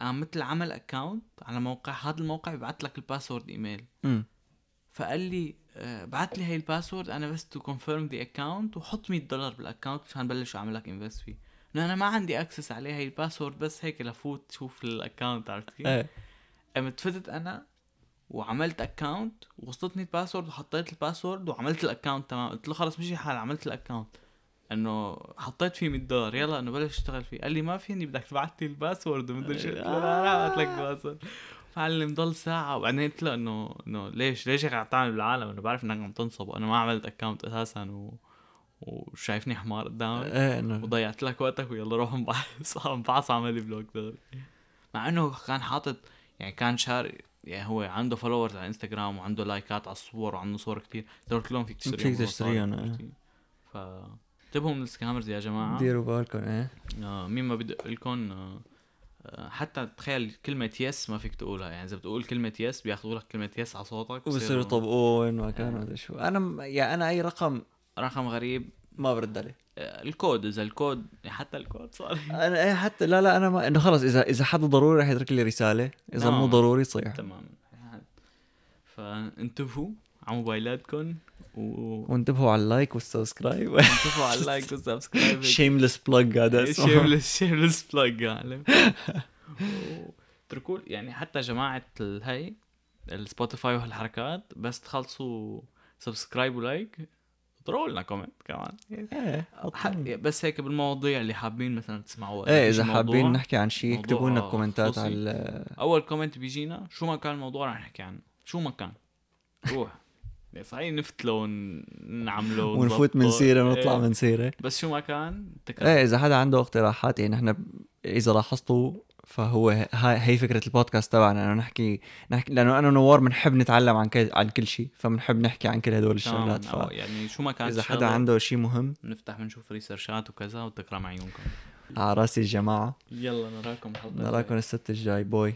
Speaker 2: قام مثل عمل account على موقع هذا الموقع ببعث لك ال password إيميل.
Speaker 1: أمم.
Speaker 2: فقال لي آه، بعت لي هاي ال password أنا بس to confirm the account وحط 100 دولار بال account عشان بلش اعمل لك invest فيه. لأنه أنا ما عندي access عليه هاي ال password بس هيك لفوت شوف ال account عرفت كيف؟
Speaker 1: إيه.
Speaker 2: قمت فتت أنا وعملت account وصلتني ال password وحطيت ال password وعملت ال account تمام. قلت له خلص مشي حال عملت ال account إنه حطيت فيه 100 دولار يلا إنه بلش أشتغل فيه. قال لي ما فيني بدك تبعت لي ال password ومدري شو. قلت له لا أنا أبعت لك ال password. معلم ضل ساعة. وبعدين قلت له إنه إنه ليش ليش هيك عم تعمل بالعالم؟ إنه بعرف إنك عم تنصب. وأنا ما عملت account أساسا و... وشايفني حمار قدامك.
Speaker 1: إيه
Speaker 2: وضيعت لك وقتك ويلا روح انبعث. (laughs) انبعث عمل لي block دغري. مع إنه كان حاطط يعني كان شاري يعني هو عنده followers على انستغرام وعنده لايكات على الصور وعنده صور كتير. قلت لهم فيك تشتريهم
Speaker 1: فيك تشتريهم،. إيه.
Speaker 2: ف انتبهوا من ال scammers يا جماعة؟
Speaker 1: ديروا بالكم إيه.
Speaker 2: آه مين ما بدق لكم آه آه، حتى تخيل كلمة yes ما فيك تقولها يعني إذا بتقول كلمة yes بياخذوا لك كلمة yes على صوتك
Speaker 1: وبصيروا
Speaker 2: بصيروا
Speaker 1: يطبقوه وين ما كان مدري شو. أنا م- يعني أنا أي رقم
Speaker 2: رقم غريب.
Speaker 1: ما برد عليه.
Speaker 2: آه، الكود إذا الكود حتى الكود صار (laughs)
Speaker 1: أنا إيه حتى لا لا أنا ما إنه خلص إذا إذا حدا ضروري رح يترك لي رسالة إذا
Speaker 2: نعم.
Speaker 1: مو ضروري صيح
Speaker 2: تمام فانتبهوا على موبايلاتكم و
Speaker 1: وانتبهوا على اللايك والسبسكرايب.
Speaker 2: انتبهوا على اللايك (laughs) والسبسكرايب.
Speaker 1: شيمليس بلاج هذا
Speaker 2: شيمليس shameless plug اتركوا يعني حتى جماعة الهي ال Spotify وهالحركات بس تخلصوا subscribe و like اضربوا لنا comment كمان. إيه بس هيك بالمواضيع اللي حابين مثلا تسمعوا
Speaker 1: إيه
Speaker 2: إذا
Speaker 1: حابين نحكي عن شيء اكتبوا لنا كومنتات
Speaker 2: خصوصي.
Speaker 1: على
Speaker 2: أول comment بيجينا شو ما كان الموضوع رح نحكي عنه. شو ما كان. روح. (laughs) صحيح نفتله ونعمله (laughs)
Speaker 1: ونفوت من. سيرة ونطلع
Speaker 2: إيه.
Speaker 1: من سيرة.
Speaker 2: بس شو ما كان تكرر.
Speaker 1: إيه إذا حدا عنده اقتراحات يعني نحن إذا لاحظتوا فهو هاي هي فكرة البودكاست تبعنا إنه نحكي نحكي لأنه أنا ونوار بنحب نتعلم عن كل عن كل شيء فبنحب نحكي عن كل هدول الشغلات
Speaker 2: أو يعني شو ما كان
Speaker 1: فاذا حدا عنده شيء مهم.
Speaker 2: نفتح بنشوف ريسيرشات وكذا وتكرم عيونكم
Speaker 1: على رأسي الجماعه
Speaker 2: يلا نراكم
Speaker 1: نراكم السبت الجاي. بوي